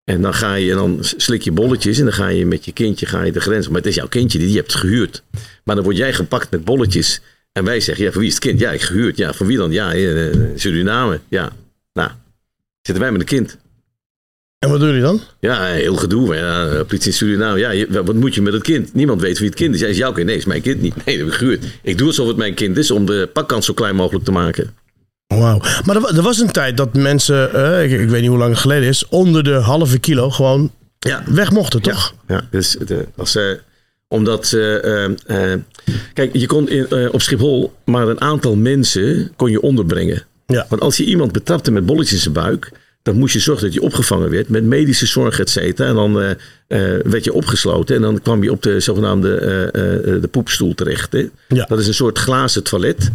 en dan ga je, en dan slik je bolletjes en dan ga je met je kindje ga je de grens. Maar het is jouw kindje, die je hebt gehuurd. Maar dan word jij gepakt met bolletjes. En wij zeggen, ja, voor wie is het kind? Ja, ik gehuurd. Ja, voor wie dan? Ja, eh, Suriname. Ja, nou, zitten wij met een kind. En wat doen jullie dan? Ja, heel gedoe. Ja, politie in Suriname. Ja, je- wat moet je met het kind? Niemand weet wie het kind is. Jij is jouw kind. Nee, is mijn kind niet. Nee, dat heb ik gehuurd. Ik doe alsof het mijn kind is om de pakkans zo klein mogelijk te maken. Wauw. Maar er, er was een tijd dat mensen, eh, ik, ik weet niet hoe lang het geleden is, onder de halve kilo gewoon Ja, weg mochten, toch? Ja, dus de, als, eh, omdat, eh, eh, eh, kijk, je kon in, op Schiphol maar een aantal mensen kon je onderbrengen. Ja. Want als je iemand betrapte met bolletjes in zijn buik, dan moest je zorgen dat je opgevangen werd met medische zorg, et cetera. En dan werd je opgesloten en dan kwam je op de zogenaamde de poepstoel terecht. Hè? Ja. Dat is een soort glazen toilet.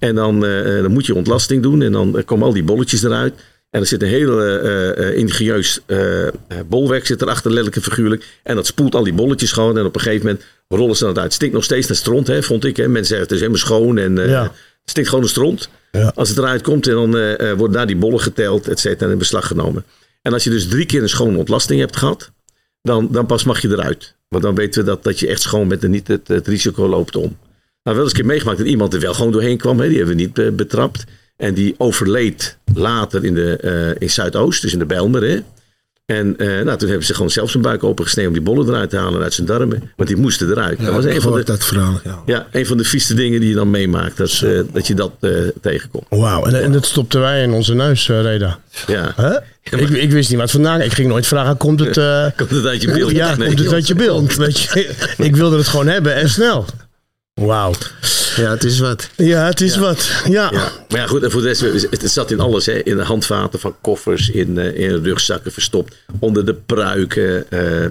En dan, eh, eh, dan moet je ontlasting doen en dan eh, komen al die bolletjes eruit. En er zit een heel eh, eh, ingenieus eh, bolwerk zit erachter, letterlijk en figuurlijk. En dat spoelt al die bolletjes gewoon. En op een gegeven moment rollen ze dat uit. Het stinkt nog steeds naar stront, hè, vond ik. Hè. Mensen zeggen het is helemaal schoon en Ja. het stinkt gewoon naar stront. Ja. Als het eruit komt, en dan worden daar die bollen geteld, et cetera, en in beslag genomen. En als je dus drie keer een schone ontlasting hebt gehad, dan, dan pas mag je eruit. Want dan weten we dat, dat je echt schoon bent en niet het, het risico loopt om. Nou, wel eens een keer meegemaakt dat iemand er wel gewoon doorheen kwam. Hè. Die hebben we niet eh, betrapt. En die overleed later in, de, eh, in Zuidoost, dus in de Bijlmer. Hè. En eh, nou, toen hebben ze gewoon zelf zijn buik opengesneden om die bollen eruit te halen uit zijn darmen. Want die moesten eruit. dat was een van, de, dat verhaal. Ja. ja, een van de vieste dingen die je dan meemaakt. Dat, dat je dat tegenkomt. Wauw, en, en dat stopten wij in onze neus, Reda. Ja. Ik, ik wist niet wat vandaan. Ik ging nooit vragen, komt het... [laughs] Komt het uit je beeld? Ja, Nee. komt het uit je beeld? [laughs] Weet je, ik wilde het gewoon hebben en snel. Wauw. ja, het is wat. Ja, het is wat. Ja. Ja. Maar ja, goed, en voor de rest, het, zat in alles. Hè. In de handvaten van koffers, in, eh, in rugzakken verstopt, onder de pruiken. eh, eh,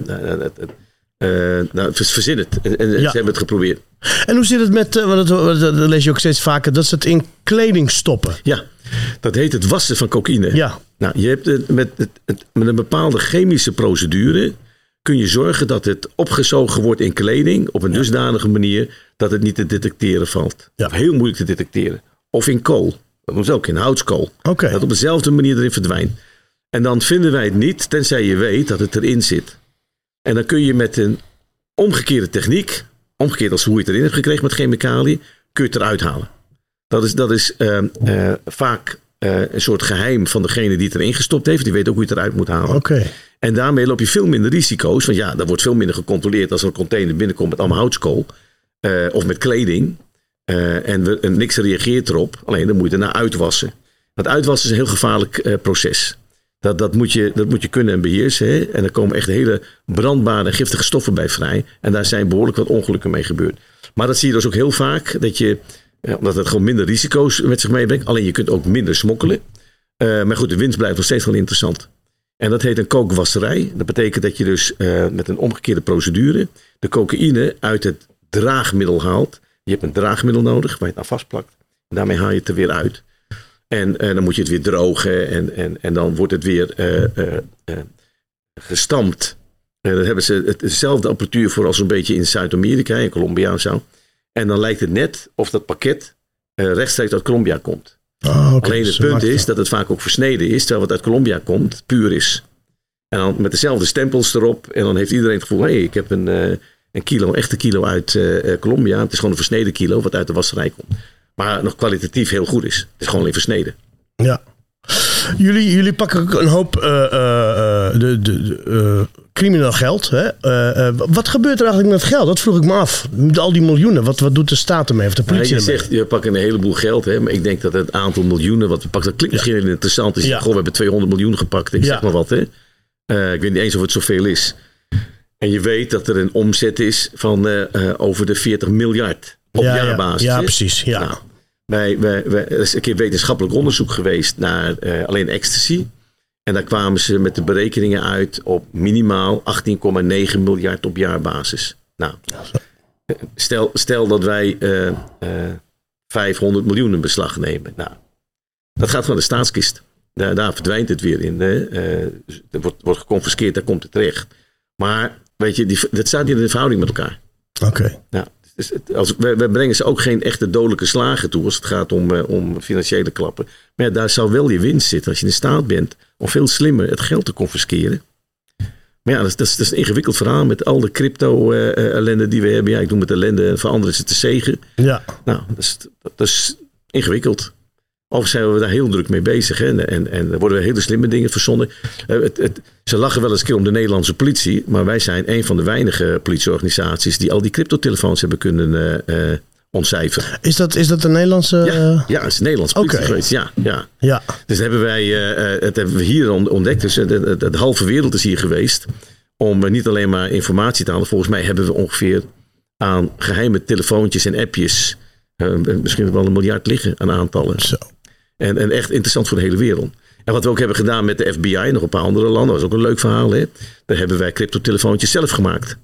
eh, eh, nou, verzin het. En, en Ja. ze hebben het geprobeerd. En hoe zit het met, wat het, wat- dat lees je ook steeds vaker, dat ze het in kleding stoppen. Ja, dat heet het wassen van cocaïne. Ja. Nou, je hebt het met, het, het- met een bepaalde chemische procedure kun je zorgen dat het opgezogen wordt in kleding op een dusdanige manier dat het niet te detecteren valt. Of heel moeilijk te detecteren. Of in kool. Dat ze ook in houtskool. Oké. Dat op dezelfde manier erin verdwijnt. En dan vinden wij het niet, tenzij je weet dat het erin zit. En dan kun je met een omgekeerde techniek, omgekeerd als hoe je het erin hebt gekregen met chemicaliën, kun je het eruit halen. Dat is, dat is eh, eh, vaak eh, een soort geheim van degene die het erin gestopt heeft. Die weet ook hoe je het eruit moet halen. Oké. En daarmee loop je veel minder risico's. Want ja, er wordt veel minder gecontroleerd als er een container binnenkomt met allemaal houtskool. eh, of met kleding. eh, en, niks reageert erop. Alleen dan moet je daarna uitwassen. Dat uitwassen is een heel gevaarlijk eh, proces. Dat, dat, moet je, dat moet je kunnen en beheersen. Hè? En er komen echt hele brandbare giftige stoffen bij vrij. En daar zijn behoorlijk wat ongelukken mee gebeurd. Maar dat zie je dus ook heel vaak. Dat je, omdat het gewoon minder risico's met zich meebrengt. Alleen je kunt ook minder smokkelen. Maar goed, de winst blijft nog steeds wel interessant. En dat heet een kookwasserij. Dat betekent dat je dus eh, met een omgekeerde procedure de cocaïne uit het draagmiddel haalt. Je hebt een draagmiddel nodig waar je het aan vastplakt. En daarmee haal je het er weer uit. En, en dan moet je het weer drogen en, en, en dan wordt het weer eh, eh, eh, gestampt. En dan hebben ze het, dezelfde apparatuur voor als een beetje in Zuid-Amerika, in Colombia en zo. En dan lijkt het net of dat pakket eh, rechtstreeks uit Colombia komt. Oh, oké. Alleen het ze punt is dat het vaak ook versneden is, terwijl wat uit Colombia komt, puur is. En dan met dezelfde stempels erop. En dan heeft iedereen het gevoel, hé, hey, ik heb een, eh, een kilo, een echte kilo uit eh, Colombia. Het is gewoon een versneden kilo wat uit de wasserij komt. Maar nog kwalitatief heel goed is. Het is gewoon alleen versneden. Ja. Jullie, jullie pakken een hoop eh, de, de, de, crimineel geld. Hè? Wat gebeurt er eigenlijk met geld? Dat vroeg ik me af. Met al die miljoenen, wat, wat doet de staat ermee? Of de Maar politie je ermee? zegt, je pakt een heleboel geld. Hè, maar ik denk dat het aantal miljoenen wat we pakken, dat klinkt misschien heel interessant. Dus Ja. goh, we hebben 200 miljoen gepakt. Ik zeg maar wat. Hè. Ik weet niet eens of het zoveel is. En je weet dat er een omzet is van over de 40 miljard op ja, ja. jaarbasis. Ja, precies. Ja. Nou, wij, wij, wij, er is een keer wetenschappelijk onderzoek geweest naar eh, alleen ecstasy. En daar kwamen ze met de berekeningen uit op minimaal 18,9 miljard op jaarbasis. Nou, stel, stel dat wij eh, eh, 500 miljoen in beslag nemen. Nou, dat gaat van de staatskist. Daar, daar verdwijnt het weer in. Hè. Eh, er wordt, wordt geconfiskeerd, daar komt het terecht. Maar weet je, die, dat staat niet in de verhouding met elkaar. Oké. Nou, dus als, we, we brengen ze ook geen echte dodelijke slagen toe als het gaat om, eh, om financiële klappen. Maar ja, daar zou wel je winst zitten als je in staat bent om veel slimmer het geld te confisceren. Maar ja, dat is, dat is, dat is een ingewikkeld verhaal met al de crypto-ellende die we hebben. Ja, ik noem het ellende en voor anderen is het te zegen. Ja. Nou, dat is, dat is ingewikkeld. Of zijn we daar heel druk mee bezig. Hè? En, en, en worden hele slimme dingen verzonnen. Eh, het, het, ze lachen wel eens een keer om de Nederlandse politie. Maar wij zijn een van de weinige politieorganisaties die al die cryptotelefoons hebben kunnen eh, eh, ontcijferen. Is dat, is dat een Nederlandse... Ja, ja, het is een Nederlandse politie Oké. geweest. Ja, ja. ja. Dus dat hebben wij, het hebben we hier on- ontdekt. Dus de, de, de halve wereld is hier geweest. Om niet alleen maar informatie te halen. Volgens mij hebben we ongeveer aan geheime telefoontjes en appjes. misschien wel een miljard liggen aan aantallen. Zo. En, en echt interessant voor de hele wereld. En wat we ook hebben gedaan met de FBI en nog een paar andere landen. Dat was ook een leuk verhaal. Hè? Daar hebben wij cryptotelefoontjes zelf gemaakt.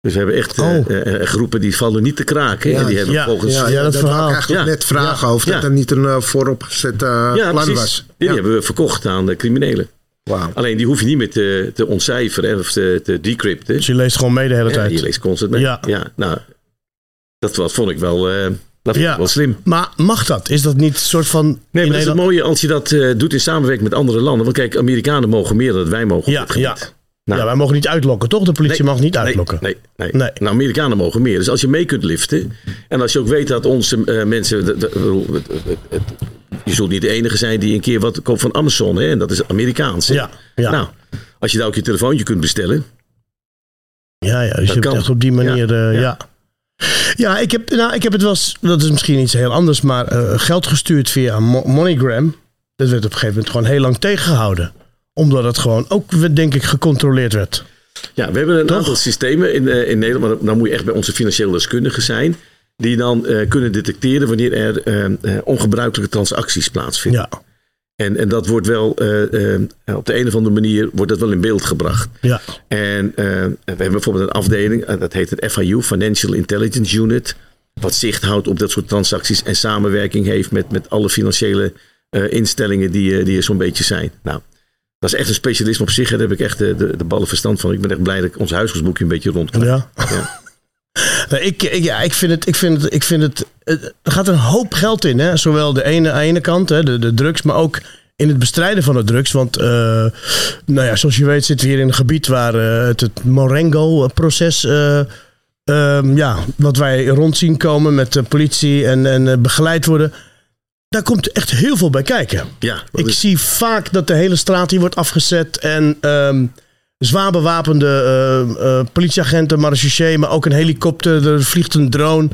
Dus we hebben echt eh, Oh. eh, eh, groepen die vallen niet te kraken. Ja, en die hebben ja, volgens... ja, Ja, dat dat verhaal. eigenlijk Ja. net vragen over. Ja. Dat er niet een eh, vooropgezet ja, plan precies. was. Die Ja. hebben we verkocht aan de criminelen. Wauw. Alleen die hoef je niet meer te, te ontcijferen hè, of te, te decrypten. Dus je leest gewoon mee de hele Ja, tijd. je leest constant mee. Ja. Ja. nou, dat was, vond ik wel, eh, dat Ja. ik wel slim. Maar mag dat? Is dat niet een soort van... Nee, maar dat is het mooie als je dat eh, doet in samenwerking met andere landen. Want kijk, Amerikanen mogen meer dan wij mogen. Ja, ja. Nou, ja, wij mogen niet uitlokken, toch? De politie Nee, mag niet uitlokken. Nee, nee, Nee. Nou, Amerikanen mogen meer. Dus als je mee kunt liften. En als je ook weet dat onze eh, mensen. De, de, je zult niet de enige zijn die een keer wat koopt van Amazon. Hè? En dat is Amerikaans. hè? Ja, ja. Nou, als je daar ook je telefoontje kunt bestellen. Ja, ja, dus je hebt echt op die manier, Ja, eh, ja. Ja. ik, heb, nou, ik heb het wel eens, dat is misschien iets heel anders, maar eh, geld gestuurd via Mo- MoneyGram. Dat werd op een gegeven moment gewoon heel lang tegengehouden. Omdat het gewoon ook, denk ik, gecontroleerd werd. Ja, we hebben een Toch? aantal systemen in, eh, in Nederland. Maar dan- moet je echt bij onze financieel deskundigen zijn. Die dan eh, kunnen detecteren wanneer er ongebruikelijke transacties plaatsvinden. Ja, En, en dat wordt wel eh, eh, op de een of andere manier wordt dat wel in beeld gebracht. ja, En eh, we hebben bijvoorbeeld een afdeling, dat heet het FIU, Financial Intelligence Unit. Wat zicht houdt op dat soort transacties en samenwerking heeft met, met alle financiële instellingen die, die er zo'n beetje zijn. Nou, dat is echt een specialisme op zich. Daar heb ik echt de, de, de ballen verstand van. Ik ben echt blij dat ik ons huishoudboekje een beetje rond. Ja. [laughs] Nou, ik, ik, ja, ik vind het, ik vind het, ik vind het, er gaat een hoop geld in, hè? zowel de ene, aan de ene kant, hè, de, de drugs, maar ook in het bestrijden van de drugs. Want, eh, nou ja, zoals je weet zitten we hier in een gebied waar eh, het, het Morengo-proces, eh, ehm, ja, wat wij rond zien komen met de politie en, en begeleid worden. Daar komt echt heel veel bij kijken. Ja, Ik is- zie vaak dat de hele straat hier wordt afgezet en ehm, zwaar bewapende eh, eh, politieagenten, marechaussee, maar ook een helikopter, er vliegt een drone.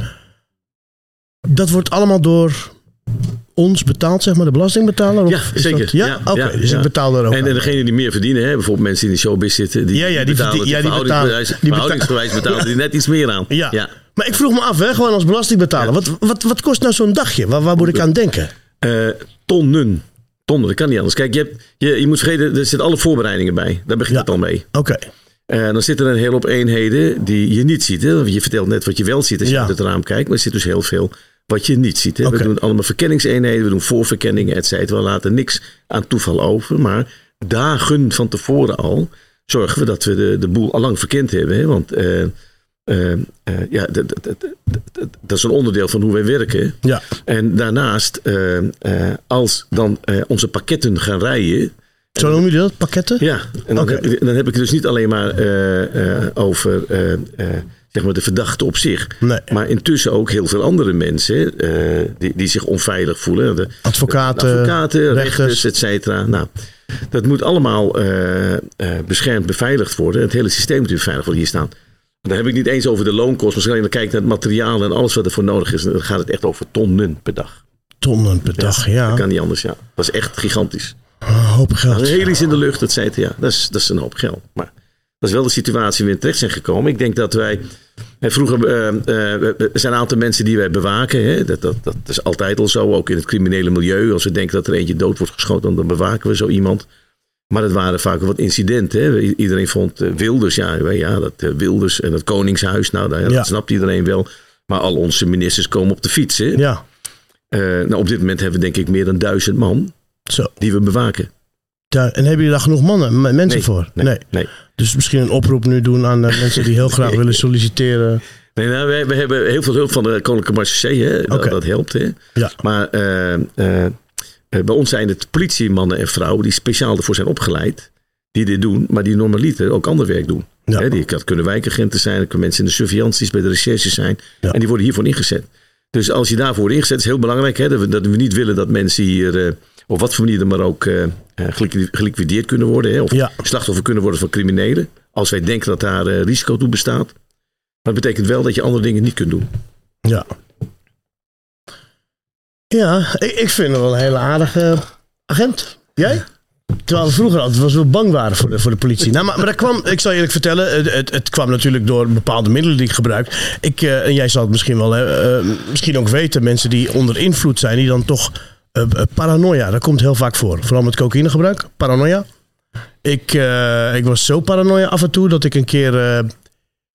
Dat wordt allemaal door ons betaald, zeg maar, de belastingbetaler? Of Ja, zeker. dat- ja, Ja, oké, ja, dus ja. ik betaal daar ook en, en degene die meer verdienen, hè, bijvoorbeeld mensen die in de showbiz zitten, die, Ja, ja, die betalen, ja, die betalen- die betalen die net iets meer aan. Ja. ja. Maar ik vroeg me af, hè, gewoon als belastingbetaler, wat, wat, wat kost nou zo'n dagje? Waar, waar moet ik aan denken? Eh, tonnen. Tonnen, dat kan niet anders. Kijk, je, hebt, je, je moet vergeten, er zitten alle voorbereidingen bij. Daar begint Ja. het al mee. Oké, En dan zitten er een hele hoop eenheden die je niet ziet. Hè? Je vertelt net wat je wel ziet als je Ja. uit het raam kijkt. Maar er zit dus heel veel wat je niet ziet. Hè? We doen allemaal verkenningseenheden, we doen voorverkenningen, et cetera. We laten niks aan toeval over. Maar dagen van tevoren al zorgen we dat we de, de boel al lang verkend hebben. Hè? Want eh, eh, eh, ja, dat, is een onderdeel van hoe wij werken. ja, En daarnaast, eh, eh, als dan eh, onze pakketten gaan rijden. zo noemen jullie dat, pakketten? Ja, en dan, heb, ik- dan heb ik het dus niet alleen maar over zeg maar de verdachte op zich. Nee. Maar intussen ook heel veel andere mensen die, die zich onveilig voelen. De, Advocaten, de advocaten, rechters. rechters, et cetera. Nou, dat moet allemaal beschermd, beveiligd worden. Het hele systeem moet beveiligd worden. Hier staan. Dan heb ik niet eens over de loonkosten. Als je dan kijkt naar het materiaal en alles wat er voor nodig is. Dan gaat het echt over tonnen per dag. Tonnen per dag, ja. Dat kan niet anders, ja. Dat is echt gigantisch. Een hoop geld. Heli's in de lucht, dat zei ja, dat is, dat is een hoop geld. Maar dat is wel de situatie waar we terecht zijn gekomen. Ik denk dat wij. Vroeger eh, er zijn een aantal mensen die wij bewaken. Hè. Dat, dat, dat is altijd al zo, ook in het criminele milieu. Als we denken dat er eentje dood wordt geschoten, dan bewaken we zo iemand. Maar het waren vaak wat incidenten. Hè. Iedereen vond eh, Wilders, ja, ja dat eh, Wilders en het Koningshuis. Nou, dat, Ja. dat snapt iedereen wel. Maar al onze ministers komen op de fiets. Hè. Ja, Eh, nou, op dit moment hebben we denk ik meer dan duizend man zo. die we bewaken. Ja, en hebben jullie daar genoeg mannen, mensen Nee, voor? Nee, nee. Dus misschien een oproep nu doen aan mensen die heel graag willen solliciteren. Nee, nou, we, we hebben heel veel hulp van de Koninklijke Marchaussee. Hè? Dat, helpt. Hè? Ja. Maar bij ons zijn het politiemannen en vrouwen die speciaal ervoor zijn opgeleid. Die dit doen, maar die normaliter ook ander werk doen. Ja. Die, dat kunnen wijkagenten zijn, dat kunnen mensen in de surveillanties, bij de recherche zijn. Ja. En die worden hiervoor ingezet. Dus als je daarvoor wordt ingezet, is heel belangrijk hè, dat, we, dat we niet willen dat mensen hier eh, op wat voor manier dan maar ook eh, eh, geliqui- geliquideerd kunnen worden. Hè, of Ja. slachtoffer kunnen worden van criminelen. Als wij denken dat daar eh, risico toe bestaat. Maar dat betekent wel dat je andere dingen niet kunt doen. Ja. Ja, ik, ik vind hem wel een hele aardige agent. Jij? Terwijl we vroeger altijd wel bang waren voor de, voor de politie. Nou, maar, dat kwam, ik zal je eerlijk vertellen, het, het, kwam natuurlijk door bepaalde middelen die ik gebruik. Ik, eh, en jij zal het misschien wel eh, misschien ook weten, mensen die onder invloed zijn, die dan toch paranoia, dat komt heel vaak voor. Vooral met cocaïnegebruik, paranoia. Ik, ik was zo paranoia af en toe dat ik een keer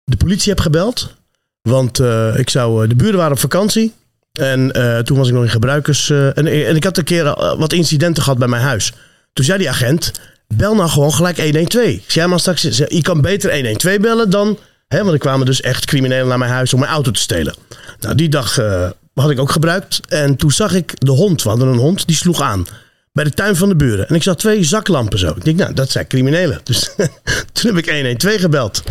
de politie heb gebeld. Want ik zou, de buren waren op vakantie. En eh, toen was ik nog in gebruikers. eh, en, en ik had een keer eh, wat incidenten gehad bij mijn huis. Toen zei die agent: bel nou gewoon gelijk 112. Ik zei, ja, maar straks, je kan beter 112 bellen dan. Hè, want er kwamen dus echt criminelen naar mijn huis om mijn auto te stelen. Nou, die dag had ik ook gebruikt. En toen zag ik de hond, we hadden een hond, die sloeg aan. Bij de tuin van de buren. En ik zag twee zaklampen zo. Ik denk, nou, dat zijn criminelen. Dus [laughs] toen heb ik 112 gebeld.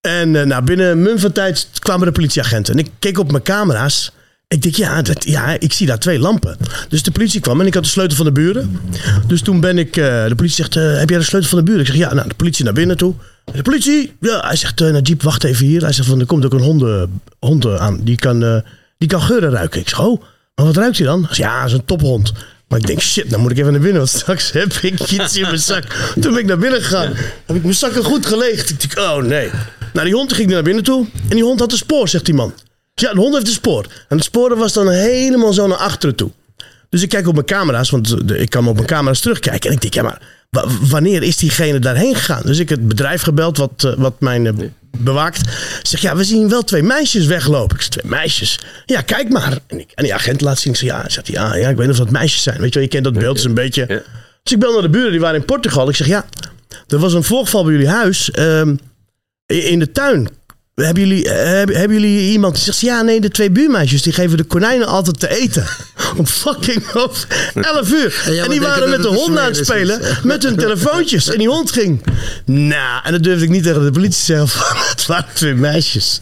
En nou, binnen een mum van tijd kwamen de politieagenten. En ik keek op mijn camera's. Ik denk, ja, ja, ik zie daar twee lampen. Dus de politie kwam en ik had de sleutel van de buren. Dus toen ben ik, eh, de politie zegt, eh, heb jij de sleutel van de buren? Ik zeg, ja, nou, de politie naar binnen toe. De politie, ja, hij zegt, eh Najib, wacht even hier. Hij zegt, van, er komt ook een honden, hond aan, die kan, die kan geuren ruiken. Ik zeg, oh, maar wat ruikt hij dan? Zegt, ja, dat is een tophond. Maar ik denk, shit, dan moet ik even naar binnen, want straks [laughs] heb ik iets in mijn zak. Toen ben ik naar binnen gegaan, heb ik mijn zakken goed geleegd. Ik denk, oh nee. Nou, die hond ging naar binnen toe en die hond had een spoor, zegt die man. Ja, de hond heeft een spoor. En het spoor was dan helemaal zo naar achteren toe. Dus ik kijk op mijn camera's, want ik kan op mijn camera's terugkijken. En ik denk, ja, maar wa- wanneer is diegene daarheen gegaan? Dus ik het bedrijf gebeld wat, eh, wat mij eh, bewaakt. Zeg, ja, we zien wel twee meisjes weglopen. Ik zeg, twee meisjes? Ja, kijk maar. En, ik, en die agent laat zien. Ik zeg, ja, zegt hij, ja, ja, ik weet niet of dat meisjes zijn. Weet je wel, je kent dat beeld, is een beetje... Dus ik bel naar de buren, die waren in Portugal. Ik zeg, ja, er was een voorval bij jullie huis ehm, in de tuin. Hebben jullie, eh, hebben, hebben jullie iemand die zegt, ja nee, de twee buurmeisjes die geven de konijnen altijd te eten. [laughs] Om fucking half 11 uur. En die waren met de hond aan het een spelen is. met hun telefoontjes. En die hond ging. Nou, en dat durfde ik niet tegen de politie zeggen. [laughs] van, Het waren twee meisjes.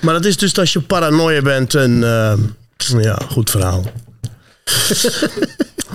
Maar dat is dus als je paranoia bent en eh, ja, goed verhaal. [laughs]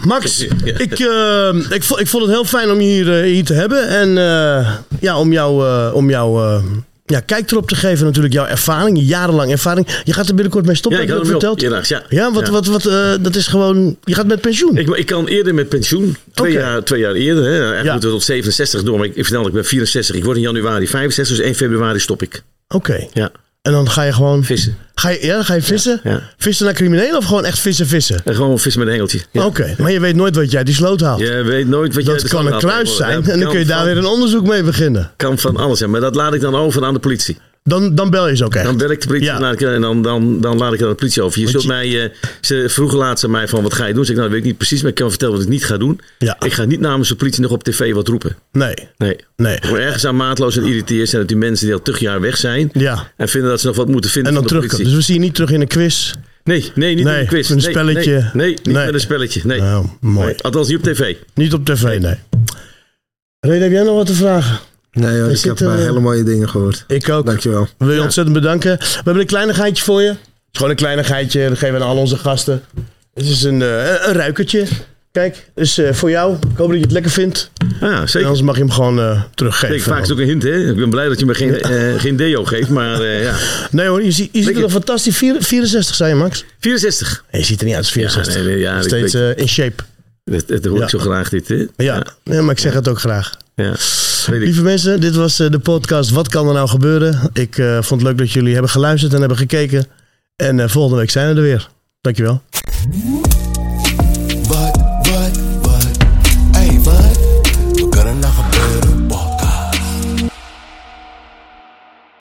Max, ik, eh, ik, vo- ik vond het heel fijn om je hier, eh, hier te hebben. En eh, ja, om jou, eh, om jou eh, ja, kijk erop te geven natuurlijk. Jouw ervaring, jarenlang ervaring. Je gaat er binnenkort mee stoppen, Ja, ik heb verteld. ja. Ja, wat, Ja. Wat, wat, eh, dat is gewoon... Je gaat met pensioen. Ik, ik kan eerder met pensioen. Twee, jaar, twee jaar eerder. Hè. Eigenlijk Ja. moeten we tot 67 door. Maar ik, ik vertel, ik ben 64. Ik word in januari 65. Dus 1 februari stop ik. Oké. Ja, En dan ga je gewoon... vissen. Ga je, ja, ga je vissen? Ja, ja. Vissen naar criminelen of gewoon echt vissen vissen? En gewoon vissen met een hengeltje. Ja. Oké, maar je weet nooit wat jij die sloot haalt. Je weet nooit wat je... dat kan een kruis zijn en dan kun je daar weer een onderzoek mee beginnen. kan van alles zijn. Maar dat laat ik dan over aan de politie. Dan, dan bel je ze ook echt. Dan bel ik de politie Ja. en dan, dan, dan laat ik het aan de politie over. Je zult mij, eh, ze vroegen laatst aan mij van wat ga je doen? Zeg ik, nou dat weet ik niet precies, maar ik kan vertellen wat ik niet ga doen. Ja. Ik ga niet namens de politie nog op tv wat roepen. Nee, Nee. nee. Ik ergens aan maatloos en irriteerd zijn dat die mensen die al tig jaar weg zijn. Ja. En vinden dat ze nog wat moeten vinden En dan van de terug. politie. Dus we zien je niet terug in een quiz. Nee, nee, niet Nee, met een quiz. een Nee, spelletje. Nee, nee, niet Nee. met een spelletje. Nee. Nou, mooi. Althans niet op tv. Niet op tv, nee. Reden, heb jij nog wat te vragen? Nee hoor, ik zit, heb eh, eh, hele mooie dingen gehoord. Ik ook. Dankjewel. We wil je ontzettend bedanken. We hebben een kleinigheidje voor je. Het is gewoon een kleinigheidje. Dat geven we aan al onze gasten. Het is een, eh, een ruikertje. Kijk, dus eh, voor jou. Ik hoop dat je het lekker vindt. Ja, En zeker. anders mag je hem gewoon eh, teruggeven. Vaak is het ook een hint, hè? Ik ben blij dat je me geen, eh, geen deo geeft, maar eh, ja. Nee hoor, je, ziet- je ziet er nog fantastisch. Vier- 64 zei je, Max? 64. Nee, je ziet er niet uit als 64. nee, nee, ja, Steeds eh, in shape. Dat, dat hoor Ja. ik zo graag, dit, hè? Ja. Nee, maar ik zeg het ook graag. ja. Lieve mensen, dit was eh, de podcast Wat kan er nou gebeuren? Ik eh, vond het leuk dat jullie hebben geluisterd en hebben gekeken. En eh, volgende week zijn we er weer. Dankjewel.